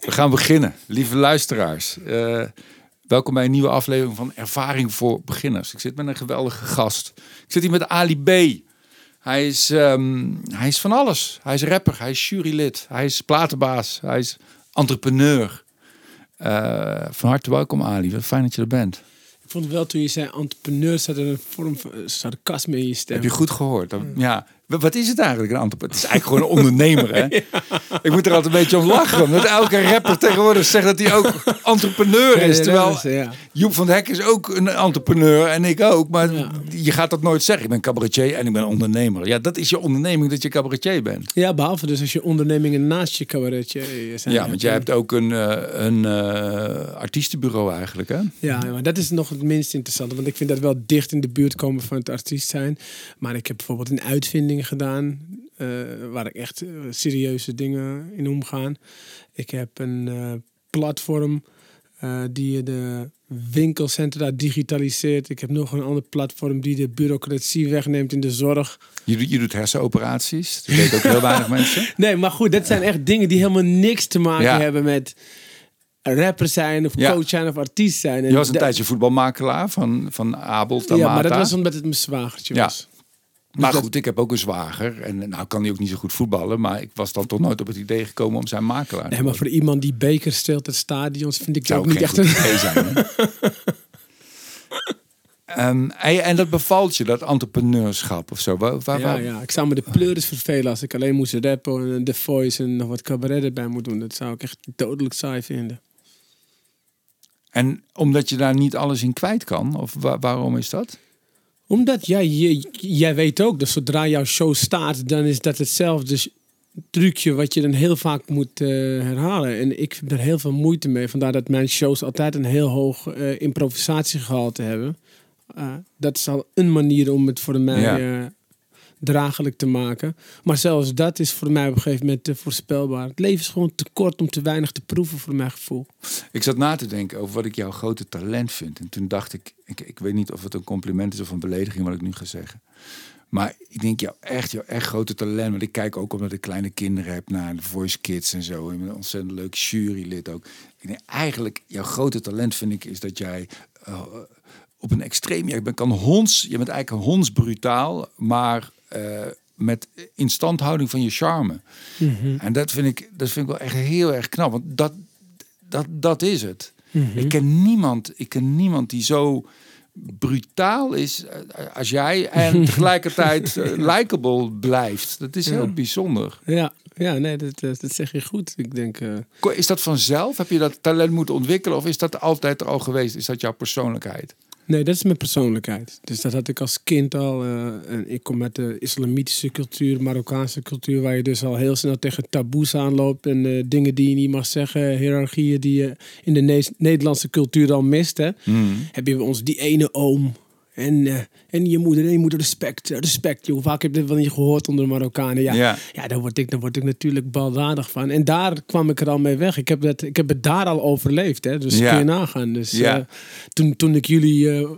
We gaan beginnen, lieve luisteraars. Uh, welkom bij een nieuwe aflevering van Ervaring voor Beginners. Ik zit met een geweldige gast. Ik zit hier met Ali B. Hij is, um, hij is van alles. Hij is rapper, hij is jurylid, hij is platenbaas, hij is entrepreneur. Uh, van harte welkom Ali, wat fijn dat je er bent. Ik vond wel toen je zei entrepreneur, zat er een vorm van sarcasme in je stem. Heb je goed gehoord? ja. Wat is het eigenlijk, een entrepreneur? Het is eigenlijk gewoon een ondernemer, hè? Ik moet er altijd een beetje om lachen. Omdat elke rapper tegenwoordig zegt dat hij ook entrepreneur is. Terwijl. Joep van Hek is ook een entrepreneur en ik ook. Maar je gaat dat nooit zeggen. Ik ben cabaretier en ik ben ondernemer. Ja, dat is je onderneming dat je cabaretier bent. Ja, behalve dus als je ondernemingen naast je cabaretier zijn. Ja, want jij hebt ook een, uh, een uh, artiestenbureau eigenlijk, hè? Ja, maar dat is nog het minst interessante. Want ik vind dat wel dicht in de buurt komen van het artiest zijn. Maar ik heb bijvoorbeeld een uitvinding gedaan. Uh, waar ik echt eh, serieuze dingen in omgaan. Ik heb een uh, platform die de winkelcentra digitaliseert. Ik heb nog een ander platform die de bureaucratie wegneemt in de zorg. Je, je doet hersenoperaties. Dat weten ook heel weinig mensen. Nee, maar goed, dat zijn echt dingen die helemaal niks te maken hebben met rapper zijn of coach zijn of artiest zijn. je was een tijdje voetbalmakelaar van, van Abel Ja, maar dat was omdat het mijn zwagertje was. Maar goed, ik heb ook een zwager. En nou kan hij ook niet zo goed voetballen. Maar ik was dan toch nooit op het idee gekomen om zijn makelaar te Nee, maar voor iemand die beker steelt het stadions vind ik dat ook niet echt een idee zijn. um, en, en, dat bevalt je, dat entrepreneurschap of zo? Waar, waar, ja, ja, ik zou me de pleuris vervelen als ik alleen moest rappen en de voice en nog wat cabaret erbij moet doen. Dat zou ik echt dodelijk saai vinden. En omdat je daar niet alles in kwijt kan? Of waarom is dat? Omdat jij, jij weet ook dat zodra jouw show staat, dan is dat hetzelfde trucje wat je dan heel vaak moet uh, herhalen. En ik heb er heel veel moeite mee. Vandaar dat mijn shows altijd een heel hoog uh, improvisatiegehalte hebben. Uh, dat is al een manier om het voor mij ja draaglijk te maken. Maar zelfs dat is voor mij op een gegeven moment te voorspelbaar. Het leven is gewoon te kort om te weinig te proeven voor mijn gevoel. Ik zat na te denken over wat ik jouw grote talent vind. En toen dacht ik, ik, weet niet of het een compliment is of een belediging wat ik nu ga zeggen. Maar ik denk jouw echt, jouw echt grote talent. Want ik kijk ook omdat ik kleine kinderen heb naar de Voice Kids en zo. Ben een ontzettend leuk jurylid ook. Eigenlijk, jouw grote talent vind ik is dat jij uh, op een extreem... Je bent, kan honds, je bent eigenlijk hondsbrutaal, maar uh, met instandhouding van je charme. Mhm. En dat vind, ik, dat vind ik wel echt heel erg knap. Want dat, dat, dat is het. Mhm. Ik ken niemand, ik ken niemand die zo brutaal is eh, als jij en tegelijkertijd uh, likable blijft. Dat is heel bijzonder. Ja, ja nee, dat, dat zeg je goed. Ik denk, Is dat vanzelf? Heb je dat talent moeten ontwikkelen of is dat altijd er al geweest? Is dat jouw persoonlijkheid? Nee, dat is mijn persoonlijkheid. Dus dat had ik als kind al. Uh, en ik kom met de islamitische cultuur, Marokkaanse cultuur, waar je dus al heel snel tegen taboes aanloopt en uh, dingen die je niet mag zeggen, hiërarchieën die je in de Nederlandse cultuur al mist. Hè. Mm. Heb je ons die ene oom en, uh, en je moeder, en je moeder respect, respect. Hoe vaak heb je dit wel niet gehoord onder de Marokkanen? Ja, ja. ja daar, word ik, daar word ik natuurlijk baldadig van. En daar kwam ik er al mee weg. Ik heb, dat, ik heb het daar al overleefd. Hè? Dus ja. kun je nagaan. Dus ja. Uh, toen, toen ik jullie, uh,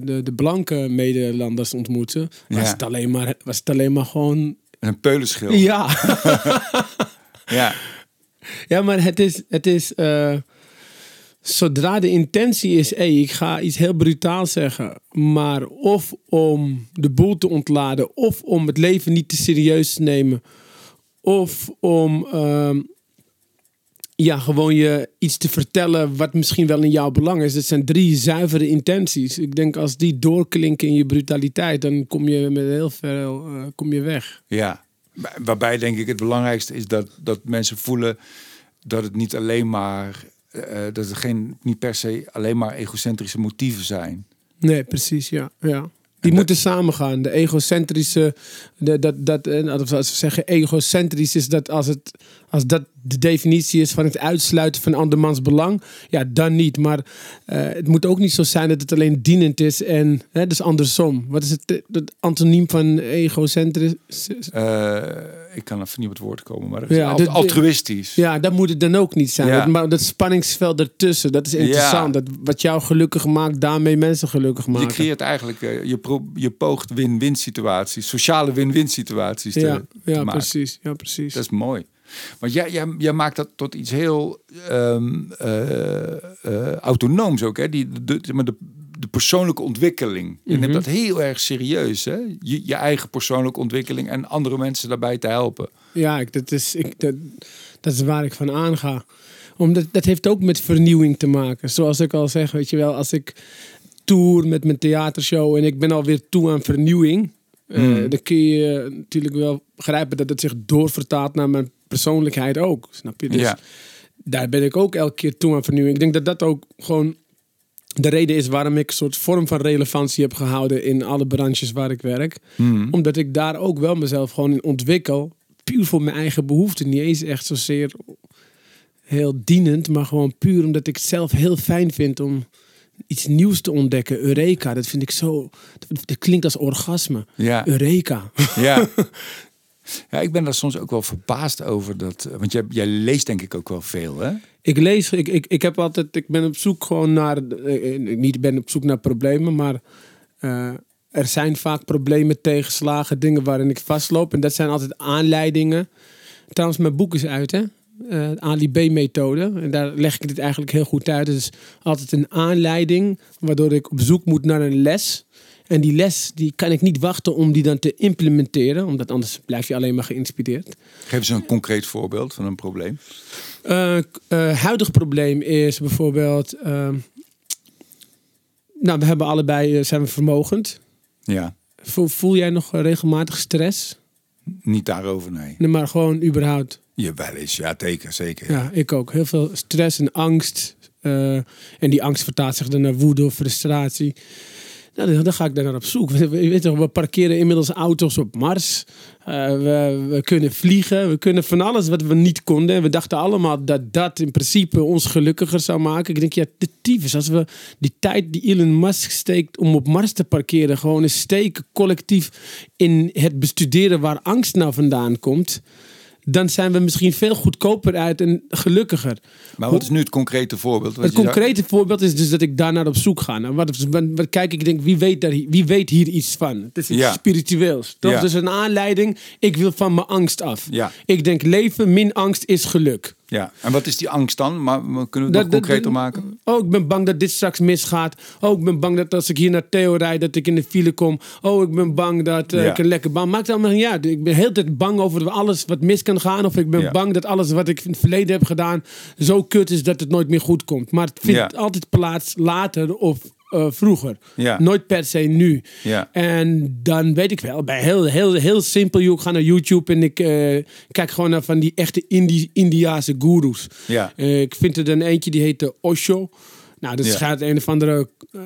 de, de blanke Nederlanders ontmoette, was, het alleen maar, was het alleen maar gewoon... Een peulenschil. Ja. ja. Ja, maar het is... Het is zodra de intentie is, hey, ik ga iets heel brutaals zeggen, maar of om de boel te ontladen, of om het leven niet te serieus te nemen, of om uh, ja, gewoon je iets te vertellen wat misschien wel in jouw belang is. Dat zijn drie zuivere intenties. Ik denk als die doorklinken in je brutaliteit, dan kom je met heel veel uh, kom je weg. Ja, waarbij denk ik het belangrijkste is dat, dat mensen voelen dat het niet alleen maar uh, dat het geen, niet per se alleen maar egocentrische motieven zijn. Nee, precies, ja. ja. Die moeten samengaan. De egocentrische, de, dat, dat, als we zeggen egocentrisch is dat als, het, als dat de definitie is van het uitsluiten van andermans belang, ja, dan niet. Maar uh, het moet ook niet zo zijn dat het alleen dienend is en hè, dus andersom. Wat is het, het antoniem van egocentrisch? Uh, ik kan even niet op het woord komen, maar ja, altruïstisch. Ja, dat moet het dan ook niet zijn. Ja. maar dat spanningsveld ertussen, dat is interessant. Dat wat jou gelukkig maakt, daarmee mensen gelukkig maken. Je creëert eigenlijk, uh, je, pro, je poogt win-win situaties, sociale win-win situaties te, ja, te ja, Precies, ja, precies. Dat is mooi. Want jij, jij, jij maakt dat tot iets heel ehm, eh, eh, autonooms ook, hè? Die, de, de, de, de persoonlijke ontwikkeling. Je neemt Mhm. dat heel erg serieus, hè? Je, je eigen persoonlijke ontwikkeling en andere mensen daarbij te helpen. Ja, ik, dat, is, ik, dat, dat is waar ik van aanga. Omdat dat heeft ook met vernieuwing te maken. Zoals ik al zeg, weet je wel, als ik tour met mijn theatershow en ik ben alweer toe aan vernieuwing, eh, Hmm. dan kun je natuurlijk wel begrijpen dat het zich doorvertaalt naar mijn persoonlijkheid ook. Snap je? Dus ja. daar ben ik ook elke keer toe aan vernieuwing. Ik denk dat dat ook gewoon de reden is waarom ik een soort vorm van relevantie heb gehouden in alle branches waar ik werk. Hmm. Omdat ik daar ook wel mezelf gewoon in ontwikkel. Puur voor mijn eigen behoeften. Niet eens echt zozeer heel dienend, maar gewoon puur omdat ik het zelf heel fijn vind om iets nieuws te ontdekken. Eureka, dat vind ik zo. Dat, dat klinkt als orgasme. Ja. Eureka. Ja. ja, ik ben daar soms ook wel verbaasd over. Dat, want jij, jij leest denk ik ook wel veel, hè? Ik lees, ik, ik, ik heb altijd, ik ben op zoek gewoon naar, eh, eh, niet ben op zoek naar problemen, maar eh, er zijn vaak problemen, tegenslagen, dingen waarin ik vastloop. En dat zijn altijd aanleidingen. Trouwens, mijn boek is uit, hè? Eh Ali B-methode. En daar leg ik dit eigenlijk heel goed uit. Het is altijd een aanleiding waardoor ik op zoek moet naar een les. En die les die kan ik niet wachten om die dan te implementeren, omdat anders blijf je alleen maar geïnspireerd. Geef eens een concreet voorbeeld van een probleem. Eh, huidig probleem is bijvoorbeeld. ehm, nou, we hebben allebei eh, zijn we vermogend. Ja, Voel, voel jij nog regelmatig stress? niet daarover, nee. Nee, maar gewoon überhaupt. Je wel eens, ja, teken, zeker. Ja, ik ook. Heel veel stress en angst. en die angst vertaalt zich dan naar woede of frustratie. Nou, dan, ga ik daar naar op zoek. We, parkeren inmiddels auto's op Mars. Eh, we, we kunnen vliegen. We kunnen van alles wat we niet konden. En we dachten allemaal dat dat in principe ons gelukkiger zou maken. Ik denk, ja, de tyfus. Als we die tijd die Elon Musk steekt om op Mars te parkeren... gewoon eens steken collectief in het bestuderen waar angst nou vandaan komt... dan zijn we misschien veel goedkoper uit en gelukkiger. Maar wat is nu het concrete voorbeeld? Het concrete voorbeeld is dus dat ik daar naar op zoek ga. Nou, wat, wat, wat kijk ik denk, wie weet, daar, wie weet hier iets van? Het is iets Ja. spiritueels. toch? Ja. Dus een aanleiding, ik wil van mijn angst af. Ja. Ik denk, leven min angst is geluk. Ja, en wat is die angst dan? Maar kunnen we het Dat- concreter maken? Oh, ik ben bang dat dit straks misgaat. Oh, ik ben bang dat als ik hier naar Theo rijd, dat ik in de file kom. Oh, ik ben bang dat eh, Ja. ik een lekker baan. Maakt allemaal niet uit. Ik ben heel tijd bang over alles wat mis kan gaan. Of ik ben Ja. bang dat alles wat ik in het verleden heb gedaan zo kut is dat het nooit meer goed komt. Maar het vindt Ja. altijd plaats later of eh, vroeger. Ja. Nooit per se nu. Ja. En dan weet ik wel, bij heel, heel, heel simpel, ik ga naar YouTube en ik eh, kijk gewoon naar van die echte Indi Indiaanse goeroes. Ja. Eh, ik vind er dan eentje die heet de Osho. Nou, dat Ja. schijnt een of andere eh,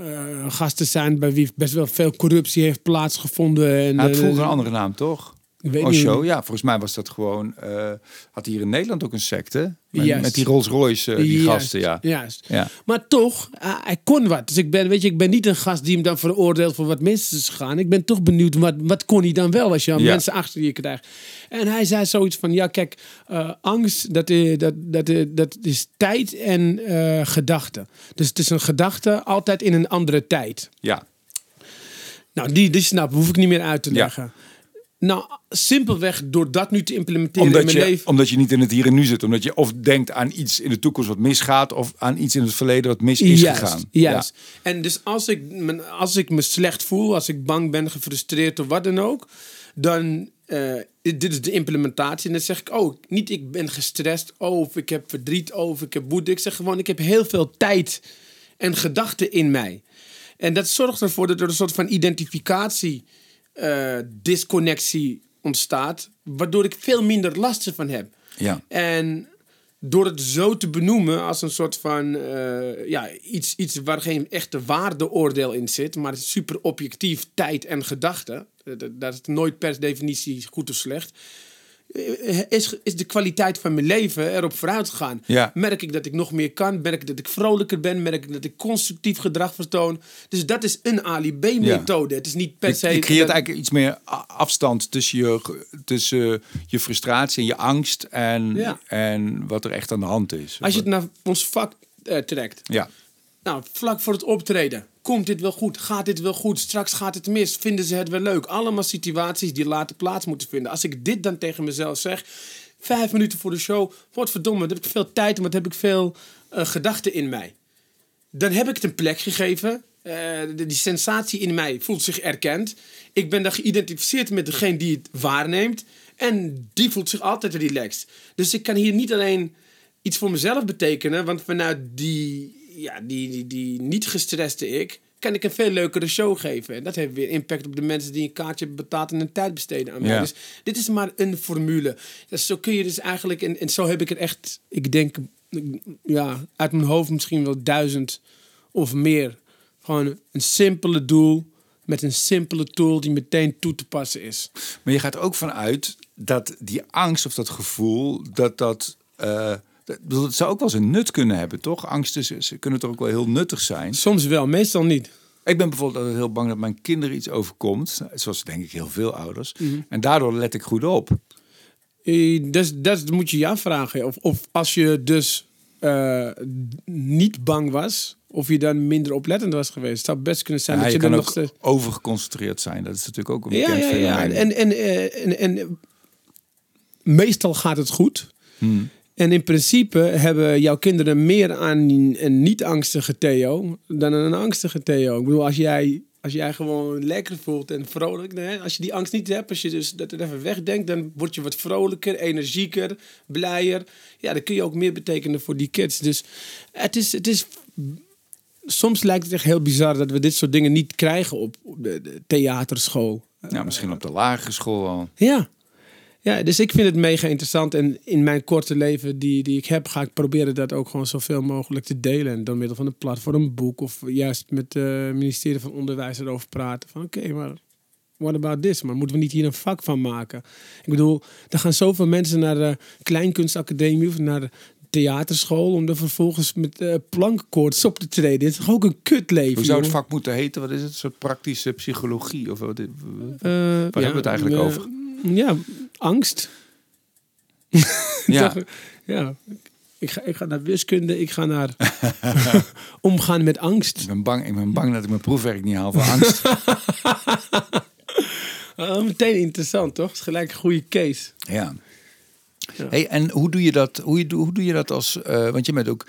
gasten zijn bij wie best wel veel corruptie heeft plaatsgevonden. En, Hij had vroeger een andere naam, toch? Ik weet Osho, niet. ja, volgens mij was dat gewoon... eh, had hier in Nederland ook een secte. Met, met die Rolls Royce, eh, die Juist, gasten, ja. Juist. Ja. Maar toch, ah, hij kon wat. Dus ik ben, weet je, ik ben niet een gast die hem dan veroordeelt voor wat mis is gegaan. Ik ben toch benieuwd, wat, wat kon hij dan wel als je aan Ja. mensen achter je krijgt. En hij zei zoiets van, ja kijk, eh, angst, dat is, dat, dat, dat is tijd en eh gedachte. Dus het is een gedachte altijd in een andere tijd. Ja, Nou, die, die snap, hoef ik niet meer uit te Ja. Nou, simpelweg door dat nu te implementeren omdat in mijn je, leven. omdat je niet in het hier en nu zit. Omdat je of denkt aan iets in de toekomst wat misgaat... of aan iets in het verleden wat mis is juist, gegaan. Juist. En dus als ik, me- als ik me slecht voel, als ik bang ben, gefrustreerd of wat dan ook, dan eh, dit is de implementatie. En dan zeg ik, oh, niet ik ben gestrest, oh, of ik heb verdriet, oh, of ik heb woede. Ik zeg gewoon, ik heb heel veel tijd en gedachten in mij. En dat zorgt ervoor dat er een soort van identificatie, eh, disconnectie ontstaat, waardoor ik veel minder last ervan heb. Ja. En door het zo te benoemen als een soort van eh, ja, iets, iets waar geen echte waardeoordeel in zit, maar super objectief tijd en gedachte, eh, dat- dat is nooit per definitie goed of slecht, is, is de kwaliteit van mijn leven erop vooruit gegaan. Ja. Merk ik dat ik nog meer kan, merk ik dat ik vrolijker ben, merk ik dat ik constructief gedrag vertoon. Dus dat is een Ali B-methode. Het is niet per Je, se... je creëert dat- eigenlijk iets meer afstand tussen je, tussen je frustratie en je angst... En, Ja. en wat er echt aan de hand is. Als je het naar ons vak eh, trekt, Ja, Nou, vlak voor het optreden. Komt dit wel goed? Gaat dit wel goed? Straks gaat het mis. Vinden ze het wel leuk? Allemaal situaties die later plaats moeten vinden. Als ik dit dan tegen mezelf zeg, vijf minuten voor de show. Wat verdomme, dan heb ik veel tijd en wat heb ik veel eh, gedachten in mij. Dan heb ik het een plek gegeven. Eh, de- die sensatie in mij voelt zich erkend. Ik ben dan geïdentificeerd met degene die het waarneemt. En die voelt zich altijd relaxed. Dus ik kan hier niet alleen iets voor mezelf betekenen. Want vanuit die, ja, die, die, die niet gestreste ik... kan ik een veel leukere show geven. En dat heeft weer impact op de mensen die een kaartje hebben betaald... en een tijd besteden aan mij. Ja. Dus dit is maar een formule. Dus zo kun je dus eigenlijk... En, en zo heb ik er echt, ik denk... Ja, uit mijn hoofd misschien wel duizend of meer. Gewoon een simpele doel met een simpele tool die meteen toe te passen is. Maar je gaat ook vanuit dat die angst of dat gevoel, dat dat. eh, dat- zou ook wel eens een nut kunnen hebben, toch? Angsten ze, ze kunnen toch ook wel heel nuttig zijn. Soms wel, meestal niet. Ik ben bijvoorbeeld altijd heel bang dat mijn kinderen iets overkomt. Zoals denk ik heel veel ouders. En daardoor let ik goed op. Eh, Dus dat moet je je afvragen. Of, of als je dus eh, niet bang was, of je dan minder oplettend was geweest. Het zou best kunnen zijn Ja, dat je nog steeds... overgeconcentreerd zijn. Dat is natuurlijk ook een bekend ja, ja. En, en, eh, en, en, eh, meestal gaat het goed. Hmm. En in principe hebben jouw kinderen meer aan een niet-angstige Theo dan een angstige Theo. Ik bedoel, als jij, als jij gewoon lekker voelt en vrolijk, als je die angst niet hebt, als je dus dat er even wegdenkt, dan word je wat vrolijker, energieker, blijer. Ja, dan kun je ook meer betekenen voor die kids. Dus het is, het is soms lijkt het echt heel bizar dat we dit soort dingen niet krijgen op, de theaterschool. Ja, misschien op de lagere school al. Ja. Ja, dus ik vind het mega interessant. En in mijn korte leven die, die ik heb, ga ik proberen dat ook gewoon zoveel mogelijk te delen. En door middel van een platform, een boek of juist met het ministerie van Onderwijs erover praten. Van oké, maar what about this? Maar moeten we niet hier een vak van maken? Ik bedoel, er gaan zoveel mensen naar de Kleinkunstacademie of naar de theaterschool om dan vervolgens met eh plankkoorts op te treden. Dit is toch ook een kutleven? Hoe zou het vak moeten heten? Wat is het? Een soort praktische psychologie? Of wat? Eh, hebben we het eigenlijk eh, over? Ja, angst. Ja. Ja. Ik ga, ik ga naar wiskunde, ik ga naar omgaan met angst. Ik ben, bang, ik ben bang dat ik mijn proefwerk niet haal voor angst. Ah, meteen interessant, toch? Het is gelijk een goede case. Ja. Ja. Hey, en hoe doe je dat? Hoe, je- hoe doe je dat als? eh, want je bent ook.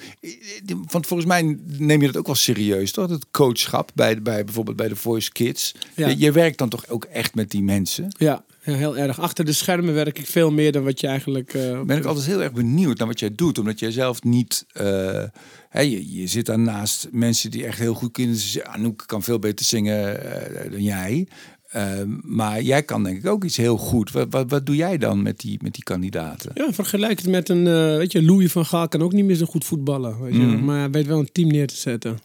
Want volgens mij neem je dat ook wel serieus, toch? Het coachschap bij, bij bijvoorbeeld bij de Voice Kids. Ja. Je, je werkt dan toch ook echt met die mensen? Ja, heel erg. Achter de schermen werk ik veel meer dan wat je eigenlijk... eh, Ben ik altijd heel erg benieuwd naar wat jij doet, omdat jij zelf niet. hè, je, je zit daarnaast mensen die echt heel goed kunnen. Anouk kan veel beter zingen eh, dan jij. Eh, maar jij kan denk ik ook iets heel goed. Wat, wat, wat doe jij dan met die, met die kandidaten? Ja, vergelijk het met een, weet je, Louis van Gaal kan ook niet meer zo goed voetballen. Weet je, Mhm. maar hij weet wel een team neer te zetten.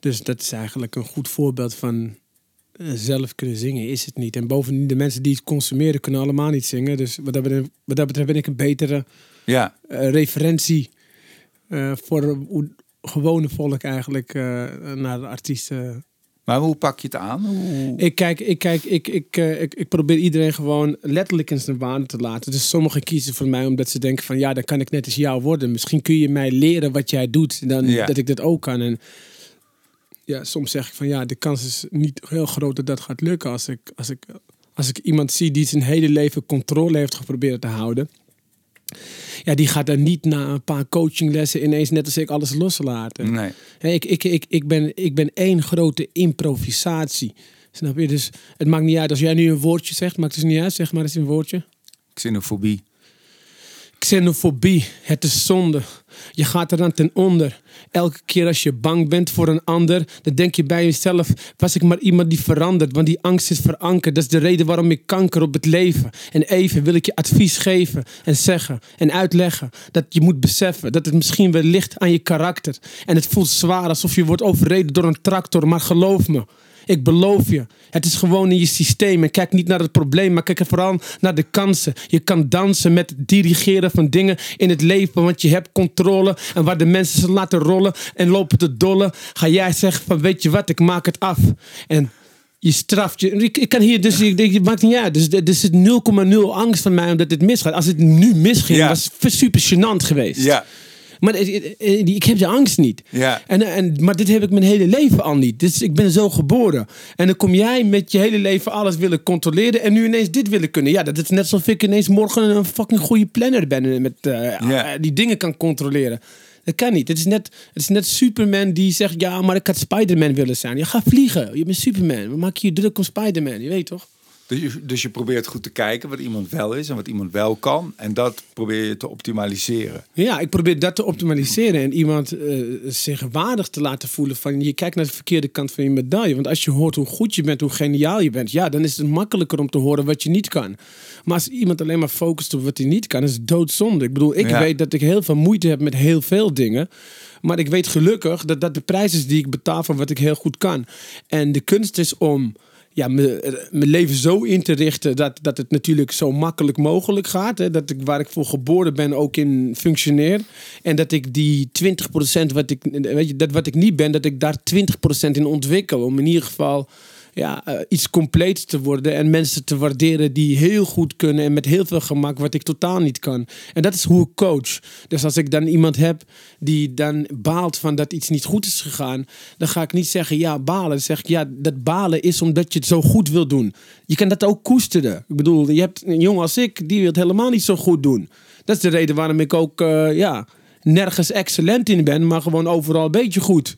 Dus dat is eigenlijk een goed voorbeeld van zelf kunnen zingen is het niet. En bovendien, de mensen die het consumeren kunnen allemaal niet zingen. Dus wat dat betreft, wat dat betreft ben ik een betere Ja, eh, referentie eh, voor hoe gewone volk eigenlijk eh, naar de artiesten maar hoe pak je het aan? Hoe... ik kijk, ik, kijk ik, ik, eh, ik, ik probeer iedereen gewoon letterlijk in zijn waarde te laten. Dus sommigen kiezen voor mij omdat ze denken van ja, dan kan ik net als jou worden. Misschien kun je mij leren wat jij doet, dan Ja. dat ik dat ook kan. En ja, soms zeg ik van ja, de kans is niet heel groot dat dat gaat lukken als ik, als ik, als ik iemand zie die zijn hele leven controle heeft geprobeerd te houden. Ja, die gaat dan niet na een paar coachinglessen ineens net als ik alles loslaten. Nee. Ik, ik, ik, ik, ben, ik ben één grote improvisatie. Snap je? Dus het maakt niet uit als jij nu een woordje zegt, maakt het dus niet uit. Zeg maar eens een woordje. Xenofobie. Xenofobie, het is zonde. Je gaat eraan ten onder. Elke keer als je bang bent voor een ander, dan denk je bij jezelf: was ik maar iemand die verandert? Want die angst is verankerd. Dat is de reden waarom ik kanker op het leven. En even wil ik je advies geven en zeggen en uitleggen dat je moet beseffen dat het misschien wel ligt aan je karakter. En het voelt zwaar alsof je wordt overreden door een tractor, maar geloof me. Ik beloof je, het is gewoon in je systeem. En kijk niet naar het probleem, maar kijk er vooral naar de kansen. Je kan dansen met het dirigeren van dingen in het leven, want je hebt controle. En waar de mensen ze laten rollen en lopen te dollen, ga jij zeggen van weet je wat, ik maak het af. En je straft je. Ik, ik kan hier dus, ik denk, maakt niet uit. Dus er zit 0,0 angst van mij omdat dit misgaat. Als het nu misging, Ja. was het super gênant geweest. Ja. Maar eh, eh, ik heb de angst niet. Ja. En, en, maar dit heb ik mijn hele leven al niet. Dus ik ben zo geboren. En dan kom jij met je hele leven alles willen controleren. En nu ineens dit willen kunnen. Ja, dat is net alsof ik ineens morgen een fucking goede planner ben. en Met, eh, Ja. eh, die dingen kan controleren. Dat kan niet. Het is, net, het is net Superman die zegt: Ja, maar ik had Spider-Man willen zijn. Ja, ga vliegen. Je bent Superman. We maken je druk om Spider-Man. Je weet toch? Dus je, dus je probeert goed te kijken wat iemand wel is en wat iemand wel kan. En dat probeer je te optimaliseren. Ja, ik probeer dat te optimaliseren en iemand eh, zich waardig te laten voelen van je kijkt naar de verkeerde kant van je medaille. Want als je hoort hoe goed je bent, hoe geniaal je bent, ja, dan is het makkelijker om te horen wat je niet kan. Maar als iemand alleen maar focust op wat hij niet kan, is het doodzonde. Ik bedoel, ik Ja. weet dat ik heel veel moeite heb met heel veel dingen. Maar ik weet gelukkig dat dat de prijs is die ik betaal voor wat ik heel goed kan. En de kunst is om ja, mijn leven zo in te richten dat, dat het natuurlijk zo makkelijk mogelijk gaat. Hè? Dat ik waar ik voor geboren ben ook in functioneer. En dat ik die 20% wat ik, weet je, dat wat ik niet ben, dat ik daar 20% in ontwikkel. Om in ieder geval ja, eh, iets compleet te worden en mensen te waarderen die heel goed kunnen en met heel veel gemak wat ik totaal niet kan. En dat is hoe ik coach. Dus als ik dan iemand heb die dan baalt van dat iets niet goed is gegaan, dan ga ik niet zeggen ja, balen. Zeg ik ja, dat balen is omdat je het zo goed wil doen. Je kan dat ook koesteren. Ik bedoel, je hebt een jongen als ik, die wil het helemaal niet zo goed doen. Dat is de reden waarom ik ook, eh, ja, nergens excellent in ben, maar gewoon overal een beetje goed.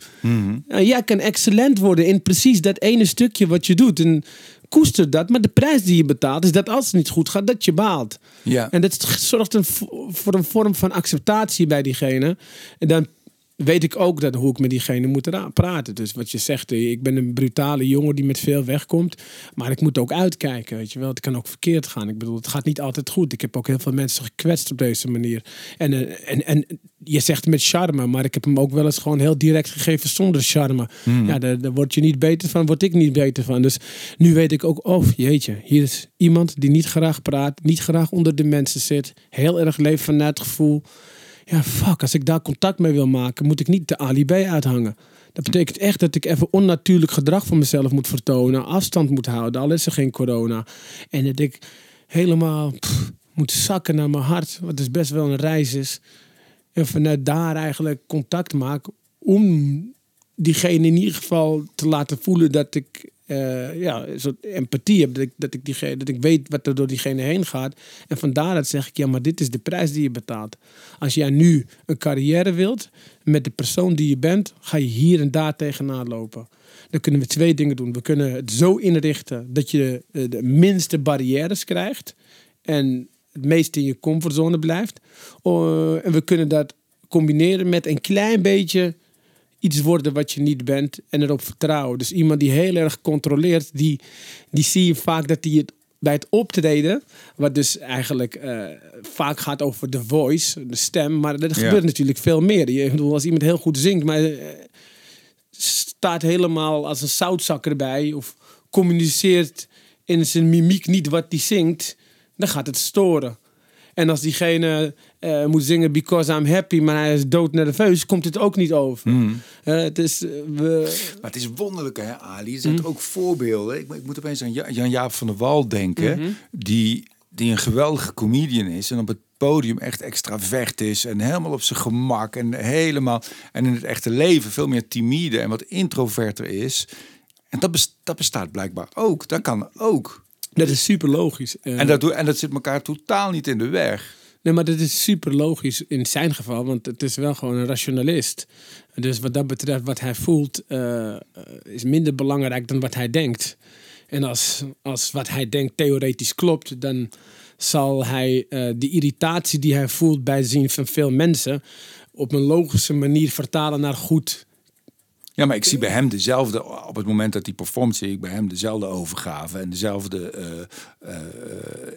Ja, jij kan excellent worden in precies dat ene stukje wat je doet. En koester dat, maar de prijs die je betaalt is dat als het niet goed gaat, dat je baalt. Ja. En dat zorgt een, voor een vorm van acceptatie bij diegene. En dan weet ik ook dat hoe ik met diegene moet ra- praten. Dus wat je zegt, eh, ik ben een brutale jongen die met veel wegkomt. Maar ik moet ook uitkijken, weet je wel. Het kan ook verkeerd gaan. Ik bedoel, het gaat niet altijd goed. Ik heb ook heel veel mensen gekwetst op deze manier. En, eh, en, en je zegt met charme, maar ik heb hem ook wel eens gewoon heel direct gegeven zonder charme. Ja, daar, daar word je niet beter van, word ik niet beter van. Dus nu weet ik ook, oh jeetje, hier is iemand die niet graag praat, niet graag onder de mensen zit, heel erg leeft vanuit het gevoel. Ja, fuck, als ik daar contact mee wil maken, moet ik niet de alibi uithangen. Dat betekent echt dat ik even onnatuurlijk gedrag van mezelf moet vertonen, afstand moet houden, al is er geen corona. En dat ik helemaal moet zakken naar mijn hart, wat dus best wel een reis is. En vanuit daar eigenlijk contact maak om diegene in ieder geval te laten voelen dat ik eh, ja, een soort empathie heb. Dat ik, dat, ik diegene, dat ik weet wat er door diegene heen gaat. En van daaruit zeg ik, ja, maar dit is de prijs die je betaalt. Als jij nu een carrière wilt, met de persoon die je bent, ga je hier en daar tegenaan lopen. Dan kunnen we twee dingen doen. We kunnen het zo inrichten dat je eh, de minste barrières krijgt. En het meest in je comfortzone blijft. Oh, en we kunnen dat combineren met een klein beetje iets worden wat je niet bent en erop vertrouwen. Dus iemand die heel erg controleert, die, die zie je vaak dat die het bij het optreden, wat dus eigenlijk eh, vaak gaat over de voice, de stem, maar er Ja. gebeurt natuurlijk veel meer. Je, bedoel, als iemand heel goed zingt, maar eh, staat helemaal als een zoutzak erbij of communiceert in zijn mimiek niet wat hij zingt, dan gaat het storen. En als diegene eh, moet zingen because I'm happy, maar hij is dood nerveus, komt het ook niet over. Eh, het is, eh, we, Maar het is wonderlijk, hè, Ali. Er zijn er ook voorbeelden. Ik, ik moet opeens aan Ja- Jan-Jaap van der Wal denken. die, die een geweldige comedian is. En op het podium echt extravert is. En helemaal op zijn gemak. En helemaal... En in het echte leven veel meer timide en wat introverter is. En dat, dat bestaat blijkbaar ook. Dat kan ook. Dat is super logisch. Eh, En dat, doe- en dat zit elkaar totaal niet in de weg. Nee, maar dat is super logisch in zijn geval, want het is wel gewoon een rationalist. Dus wat dat betreft, wat hij voelt, eh, is minder belangrijk dan wat hij denkt. En als, als wat hij denkt theoretisch klopt, dan zal hij eh de irritatie die hij voelt bij het zien van veel mensen op een logische manier vertalen naar goed. Ja, maar ik zie bij hem dezelfde, op het moment dat hij performt, zie ik bij hem dezelfde overgave. En dezelfde, eh, eh,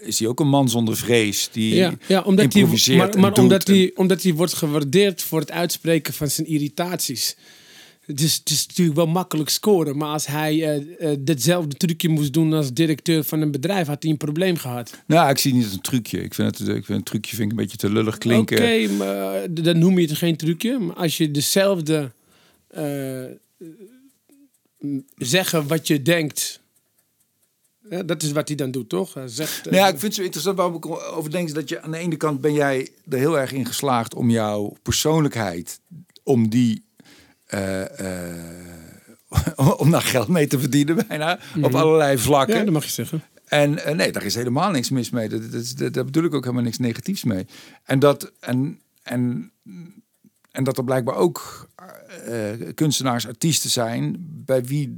is hij ook een man zonder vrees. Die Ja, ja omdat hij, maar, omdat, en- hij, omdat hij wordt gewaardeerd voor het uitspreken van zijn irritaties. Dus het is natuurlijk wel makkelijk scoren. Maar als hij ditzelfde trucje moest doen als directeur van een bedrijf, had hij een probleem gehad. Nou, ik zie niet als een trucje. Ik vind het, ik vind een trucje vind ik een beetje te lullig klinken. Oké, maar dan noem je het geen trucje. Maar als je dezelfde zeggen wat je denkt Ja, dat is wat hij dan doet, toch? Hij zegt, eh, Nou ja, ik vind het zo interessant waarom ik over denk dat je aan de ene kant ben jij er heel erg in geslaagd om jouw persoonlijkheid, om die, eh, eh, om daar geld mee te verdienen bijna, op allerlei vlakken. ja, dat mag je zeggen. En eh, nee, daar is helemaal niks mis mee. Dat, dat, dat, daar bedoel ik ook helemaal niks negatiefs mee. En dat, en, en, en dat er blijkbaar ook eh, kunstenaars, artiesten zijn bij wie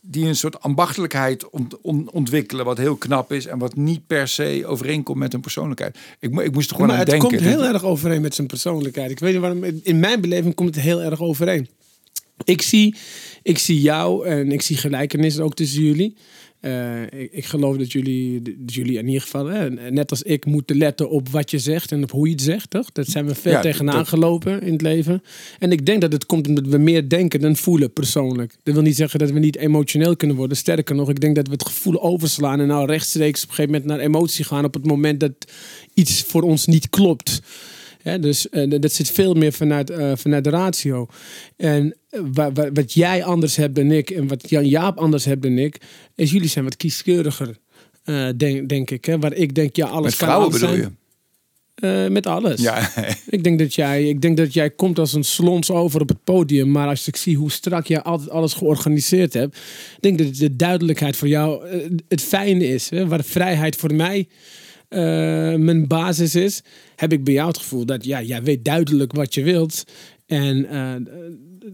die een soort ambachtelijkheid ont- on- ontwikkelen, wat heel knap is en wat niet per se overeenkomt met hun persoonlijkheid. Ik, mo- ik moest er gewoon maar aan het denken. komt heel erg overeen met zijn persoonlijkheid. Ik weet niet waarom. In mijn beleving komt het heel erg overeen. Ik zie, ik zie jou en ik zie gelijkenissen ook tussen jullie. Eh, ik, ik geloof dat jullie, dat jullie in ieder geval, hè, net als ik, moeten letten op wat je zegt en op hoe je het zegt. Toch? Dat zijn we veel Ja, tegenaan dat- gelopen in het leven. En ik denk dat het komt omdat we meer denken dan voelen persoonlijk. Dat wil niet zeggen dat we niet emotioneel kunnen worden. Sterker nog, ik denk dat we het gevoel overslaan en nou rechtstreeks op een gegeven moment naar emotie gaan op het moment dat iets voor ons niet klopt. Hè, dus eh, dat- zit veel meer vanuit, eh, vanuit de ratio. En eh, wa- wa- wat jij anders hebt dan ik en wat Jan Jaap anders hebt dan ik, is jullie zijn wat kieskeuriger, denk, denk ik. Hè? Waar ik denk, ja, alles met kan vrouwen alles bedoel je? met alles. Ja, Ik denk, dat jij, ik denk dat jij komt als een slons over op het podium. Maar als ik zie hoe strak jij altijd alles georganiseerd hebt. Ik denk dat de duidelijkheid voor jou het fijne is. Hè? Waar vrijheid voor mij mijn basis is. Heb ik bij jou het gevoel dat ja, jij weet duidelijk wat je wilt. En eh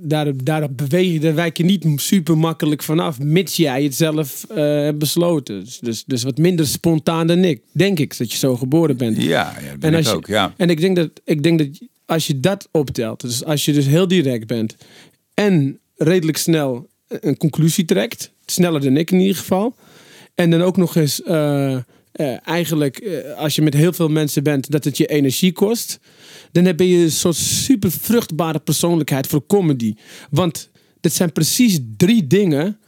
daar, daarop beweeg je, daar wijk je niet super makkelijk vanaf. Mits jij het zelf eh, hebt besloten. Dus, dus, dus wat minder spontaan dan ik. Denk ik, dat je zo geboren bent. ja, ja dat ben En ik als je- ook. Ja. En ik denk dat, ik denk dat als je dat optelt, dus als je dus heel direct bent en redelijk snel een conclusie trekt, sneller dan ik in ieder geval, en dan ook nog eens eh, eh, eigenlijk eh, als je met heel veel mensen bent, dat het je energie kost, dan heb je een soort super vruchtbare persoonlijkheid voor comedy. Want dat zijn precies drie dingen.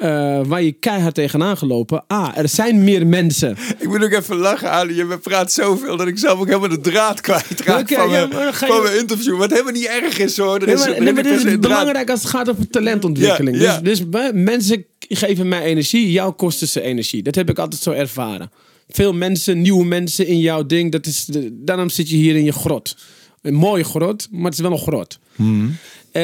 Eh, waar je keihard tegenaan gelopen. A, er zijn meer mensen. Ik moet ook even lachen, Ali. Je praat zoveel dat ik zelf ook helemaal de draad kwijtraak Oké, van, ja, mijn- ga je- van mijn interview. Wat helemaal niet erg is hoor. Er Nee, is, maar, nee, maar dit is draad- belangrijk als het gaat over talentontwikkeling. Ja, ja. Dus, dus bij- mensen geven mij energie, jou kosten ze energie. Dat heb ik altijd zo ervaren. Veel mensen, nieuwe mensen in jouw ding. Dat is de, daarom zit je hier in je grot. Een mooie grot, maar het is wel een grot. Eh,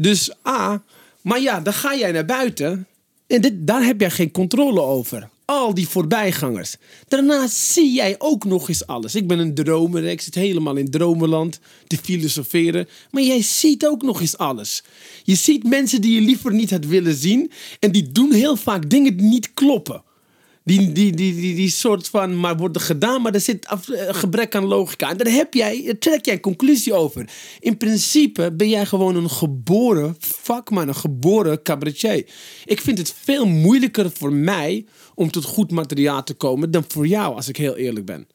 dus A, maar ja, dan ga jij naar buiten. En dit, daar heb jij geen controle over. Al die voorbijgangers. Daarna zie jij ook nog eens alles. Ik ben een dromer. Ik zit helemaal in dromenland te filosoferen. Maar jij ziet ook nog eens alles. Je ziet mensen die je liever niet had willen zien. En die doen heel vaak dingen die niet kloppen. Die, die, die, die, soort van, maar worden gedaan, maar er zit af, eh, gebrek aan logica. En daar heb jij, daar trek jij een conclusie over. In principe ben jij gewoon een geboren vakman, een geboren cabaretier. Ik vind het veel moeilijker voor mij om tot goed materiaal te komen dan voor jou, als ik heel eerlijk ben.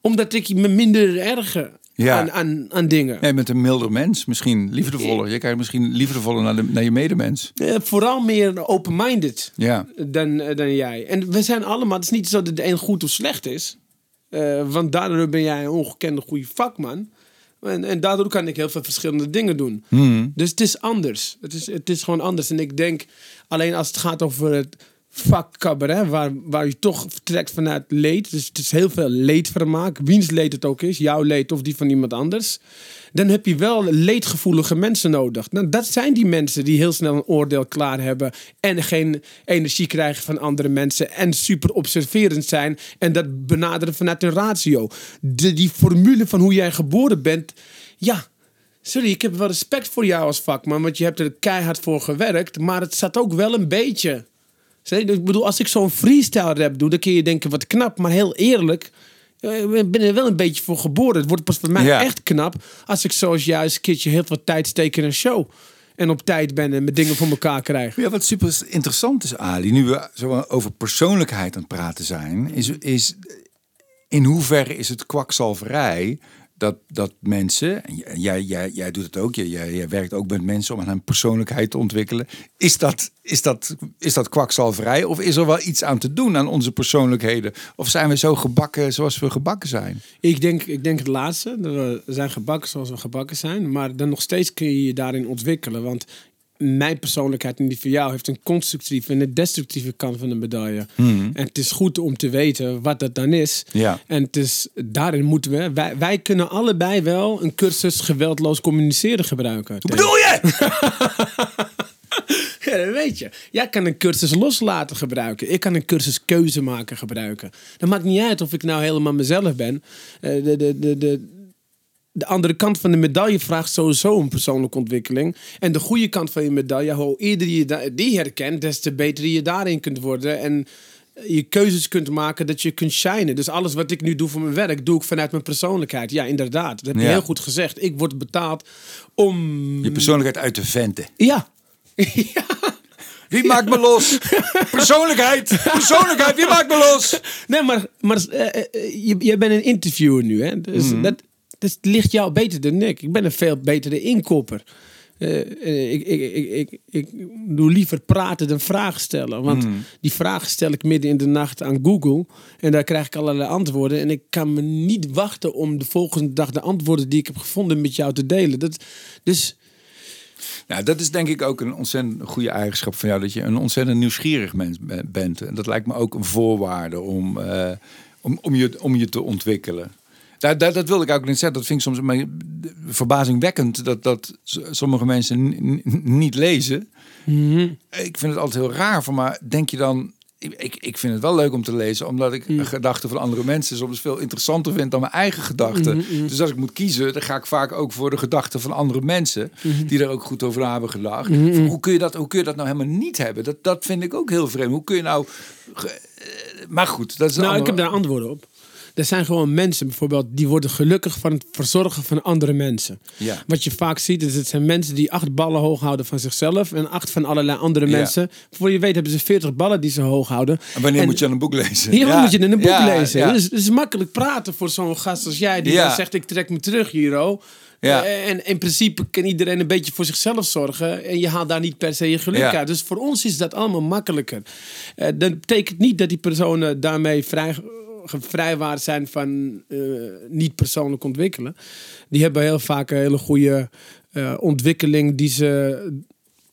Omdat ik me minder erger Ja. aan, aan, aan dingen. Nee, met een milder mens. Misschien liefdevoller. Je kijkt misschien liefdevoller naar, de, naar je medemens. Eh, vooral meer open-minded. Ja. dan, eh, dan jij. En we zijn allemaal, het is niet zo dat de een goed of slecht is. Eh, want daardoor ben jij een ongekende goede vakman. En, en daardoor kan ik heel veel verschillende dingen doen. Dus het is anders. Het is, het is gewoon anders. En ik denk, alleen als het gaat over het cabaret, waar, waar je toch vertrekt vanuit leed. Dus het is heel veel leedvermaak. Wiens leed het ook is, jouw leed of die van iemand anders. Dan heb je wel leedgevoelige mensen nodig. Nou, dat zijn die mensen die heel snel een oordeel klaar hebben. En geen energie krijgen van andere mensen. En super observerend zijn. En dat benaderen vanuit een ratio. De, die formule van hoe jij geboren bent. Ja, Sorry, ik heb wel respect voor jou als vakman, want je hebt er keihard voor gewerkt, maar het staat ook wel een beetje. Ik bedoel, als ik zo'n freestyle rap doe, dan kun je denken wat knap, maar heel eerlijk, eh, ik ben er wel een beetje voor geboren. Het wordt pas voor mij Ja. echt knap als ik zoals juist een keertje heel veel tijd steek in een show. En op tijd ben en met dingen voor elkaar krijg. Ja, wat super interessant is, Ali, nu we zo over persoonlijkheid aan het praten zijn, is, is in hoeverre is het kwakzalverij dat, dat mensen, en jij, jij, jij doet het ook, jij, jij werkt ook met mensen om aan hun persoonlijkheid te ontwikkelen. Is dat, is, dat, is dat kwakzalverij of is er wel iets aan te doen aan onze persoonlijkheden? Of zijn we zo gebakken zoals we gebakken zijn? Ik denk, ik denk het laatste. We zijn gebakken zoals we gebakken zijn. Maar dan nog steeds kun je je daarin ontwikkelen. Want mijn persoonlijkheid en die van jou heeft een constructieve en een destructieve kant van de medaille. Hmm. En het is goed om te weten wat dat dan is. Ja. En het is, daarin moeten we, wij, wij kunnen allebei wel een cursus geweldloos communiceren gebruiken. Hoe bedoel je? Ja, dat weet je. Jij kan een cursus loslaten gebruiken. Ik kan een cursus keuze maken gebruiken. Dat maakt niet uit of ik nou helemaal mezelf ben. Eh, de, de, de, de, de andere kant van de medaille vraagt sowieso een persoonlijke ontwikkeling. En de goede kant van je medaille, hoe eerder je die herkent, des te beter je daarin kunt worden. En je keuzes kunt maken dat je kunt shinen. Dus alles wat ik nu doe voor mijn werk, doe ik vanuit mijn persoonlijkheid. Ja, inderdaad. Dat heb je Ja. heel goed gezegd. Ik word betaald om... Je persoonlijkheid uit te venten. Ja. Wie maakt me los? Persoonlijkheid! Persoonlijkheid, wie maakt me los? Nee, maar, maar eh, eh, je, jij bent een interviewer nu, hè? Dus Mhm. dat, dat ligt jou beter dan ik. Ik ben een veel betere inkopper. Eh, eh, ik, ik, ik, ik, ik doe liever praten dan vragen stellen. Want Mhm. die vragen stel ik midden in de nacht aan Google. En daar krijg ik allerlei antwoorden. En ik kan me niet wachten om de volgende dag de antwoorden die ik heb gevonden met jou te delen. Dat, dus Nou, dat is denk ik ook een ontzettend goede eigenschap van jou. Dat je een ontzettend nieuwsgierig mens be- bent. En dat lijkt me ook een voorwaarde om, eh, om, om, je, om je te ontwikkelen. Dat, dat, dat wilde ik ook net zeggen. Dat vind ik soms verbazingwekkend dat, dat sommige mensen niet lezen. Ik vind het altijd heel raar van, maar denk je dan... Ik, ik, vind het wel leuk om te lezen, omdat ik gedachten van andere mensen soms veel interessanter vind dan mijn eigen gedachten. Dus als ik moet kiezen, dan ga ik vaak ook voor de gedachten van andere mensen, die er ook goed over hebben gedacht. Hoe, kun je dat, hoe kun je dat nou helemaal niet hebben? Dat, dat vind ik ook heel vreemd. Hoe kun je nou... eh, maar goed, dat is Nou, ik heb daar antwoorden op. Er zijn gewoon mensen bijvoorbeeld die worden gelukkig van het verzorgen van andere mensen. Ja. Wat je vaak ziet is het zijn mensen die acht ballen hoog houden van zichzelf en acht van allerlei andere Ja. mensen. Voor je weet hebben ze veertig ballen die ze hoog houden. En wanneer En- moet je aan een boek lezen? Hier moet je in een boek lezen. Dus het is makkelijk praten voor zo'n gast als jij die dan zegt ik trek me terug Hiro. Ja. Eh, En in principe kan iedereen een beetje voor zichzelf zorgen. En je haalt daar niet per se je geluk Ja. uit. Dus voor ons is dat allemaal makkelijker. Eh, dat betekent niet dat die personen daarmee vrij, gevrijwaard zijn van eh, niet persoonlijk ontwikkelen. Die hebben heel vaak een hele goede eh, ontwikkeling die ze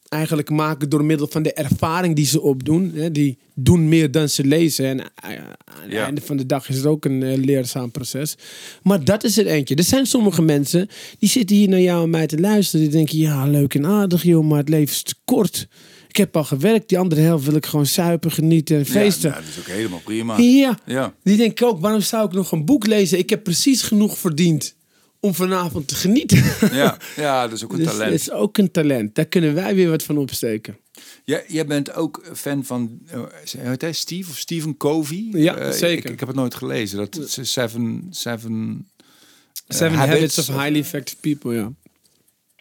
eigenlijk maken door middel van de ervaring die ze opdoen. Hè, die doen meer dan ze lezen. En eh, aan het Ja. einde van de dag is het ook een leerzaam proces. Maar dat is er eentje. Er zijn sommige mensen die zitten hier naar jou en mij te luisteren. Die denken, ja, leuk en aardig joh, maar het leven is te kort. Ik heb al gewerkt, die andere helft wil ik gewoon suipen, genieten en feesten. Ja, nou, dat is ook helemaal prima. Ja, Ja. die denken ook, waarom zou ik nog een boek lezen? Ik heb precies genoeg verdiend om vanavond te genieten. Ja, ja, dat is ook een Dus talent. het is ook een talent. Daar kunnen wij weer wat van opsteken. Ja, jij bent ook fan van uh, heet hij Steve of Stephen Covey? Ja, Eh, zeker. Ik, ik heb het nooit gelezen. Dat is Seven, seven, eh, Seven Habits, of of- Highly Effective People, ja.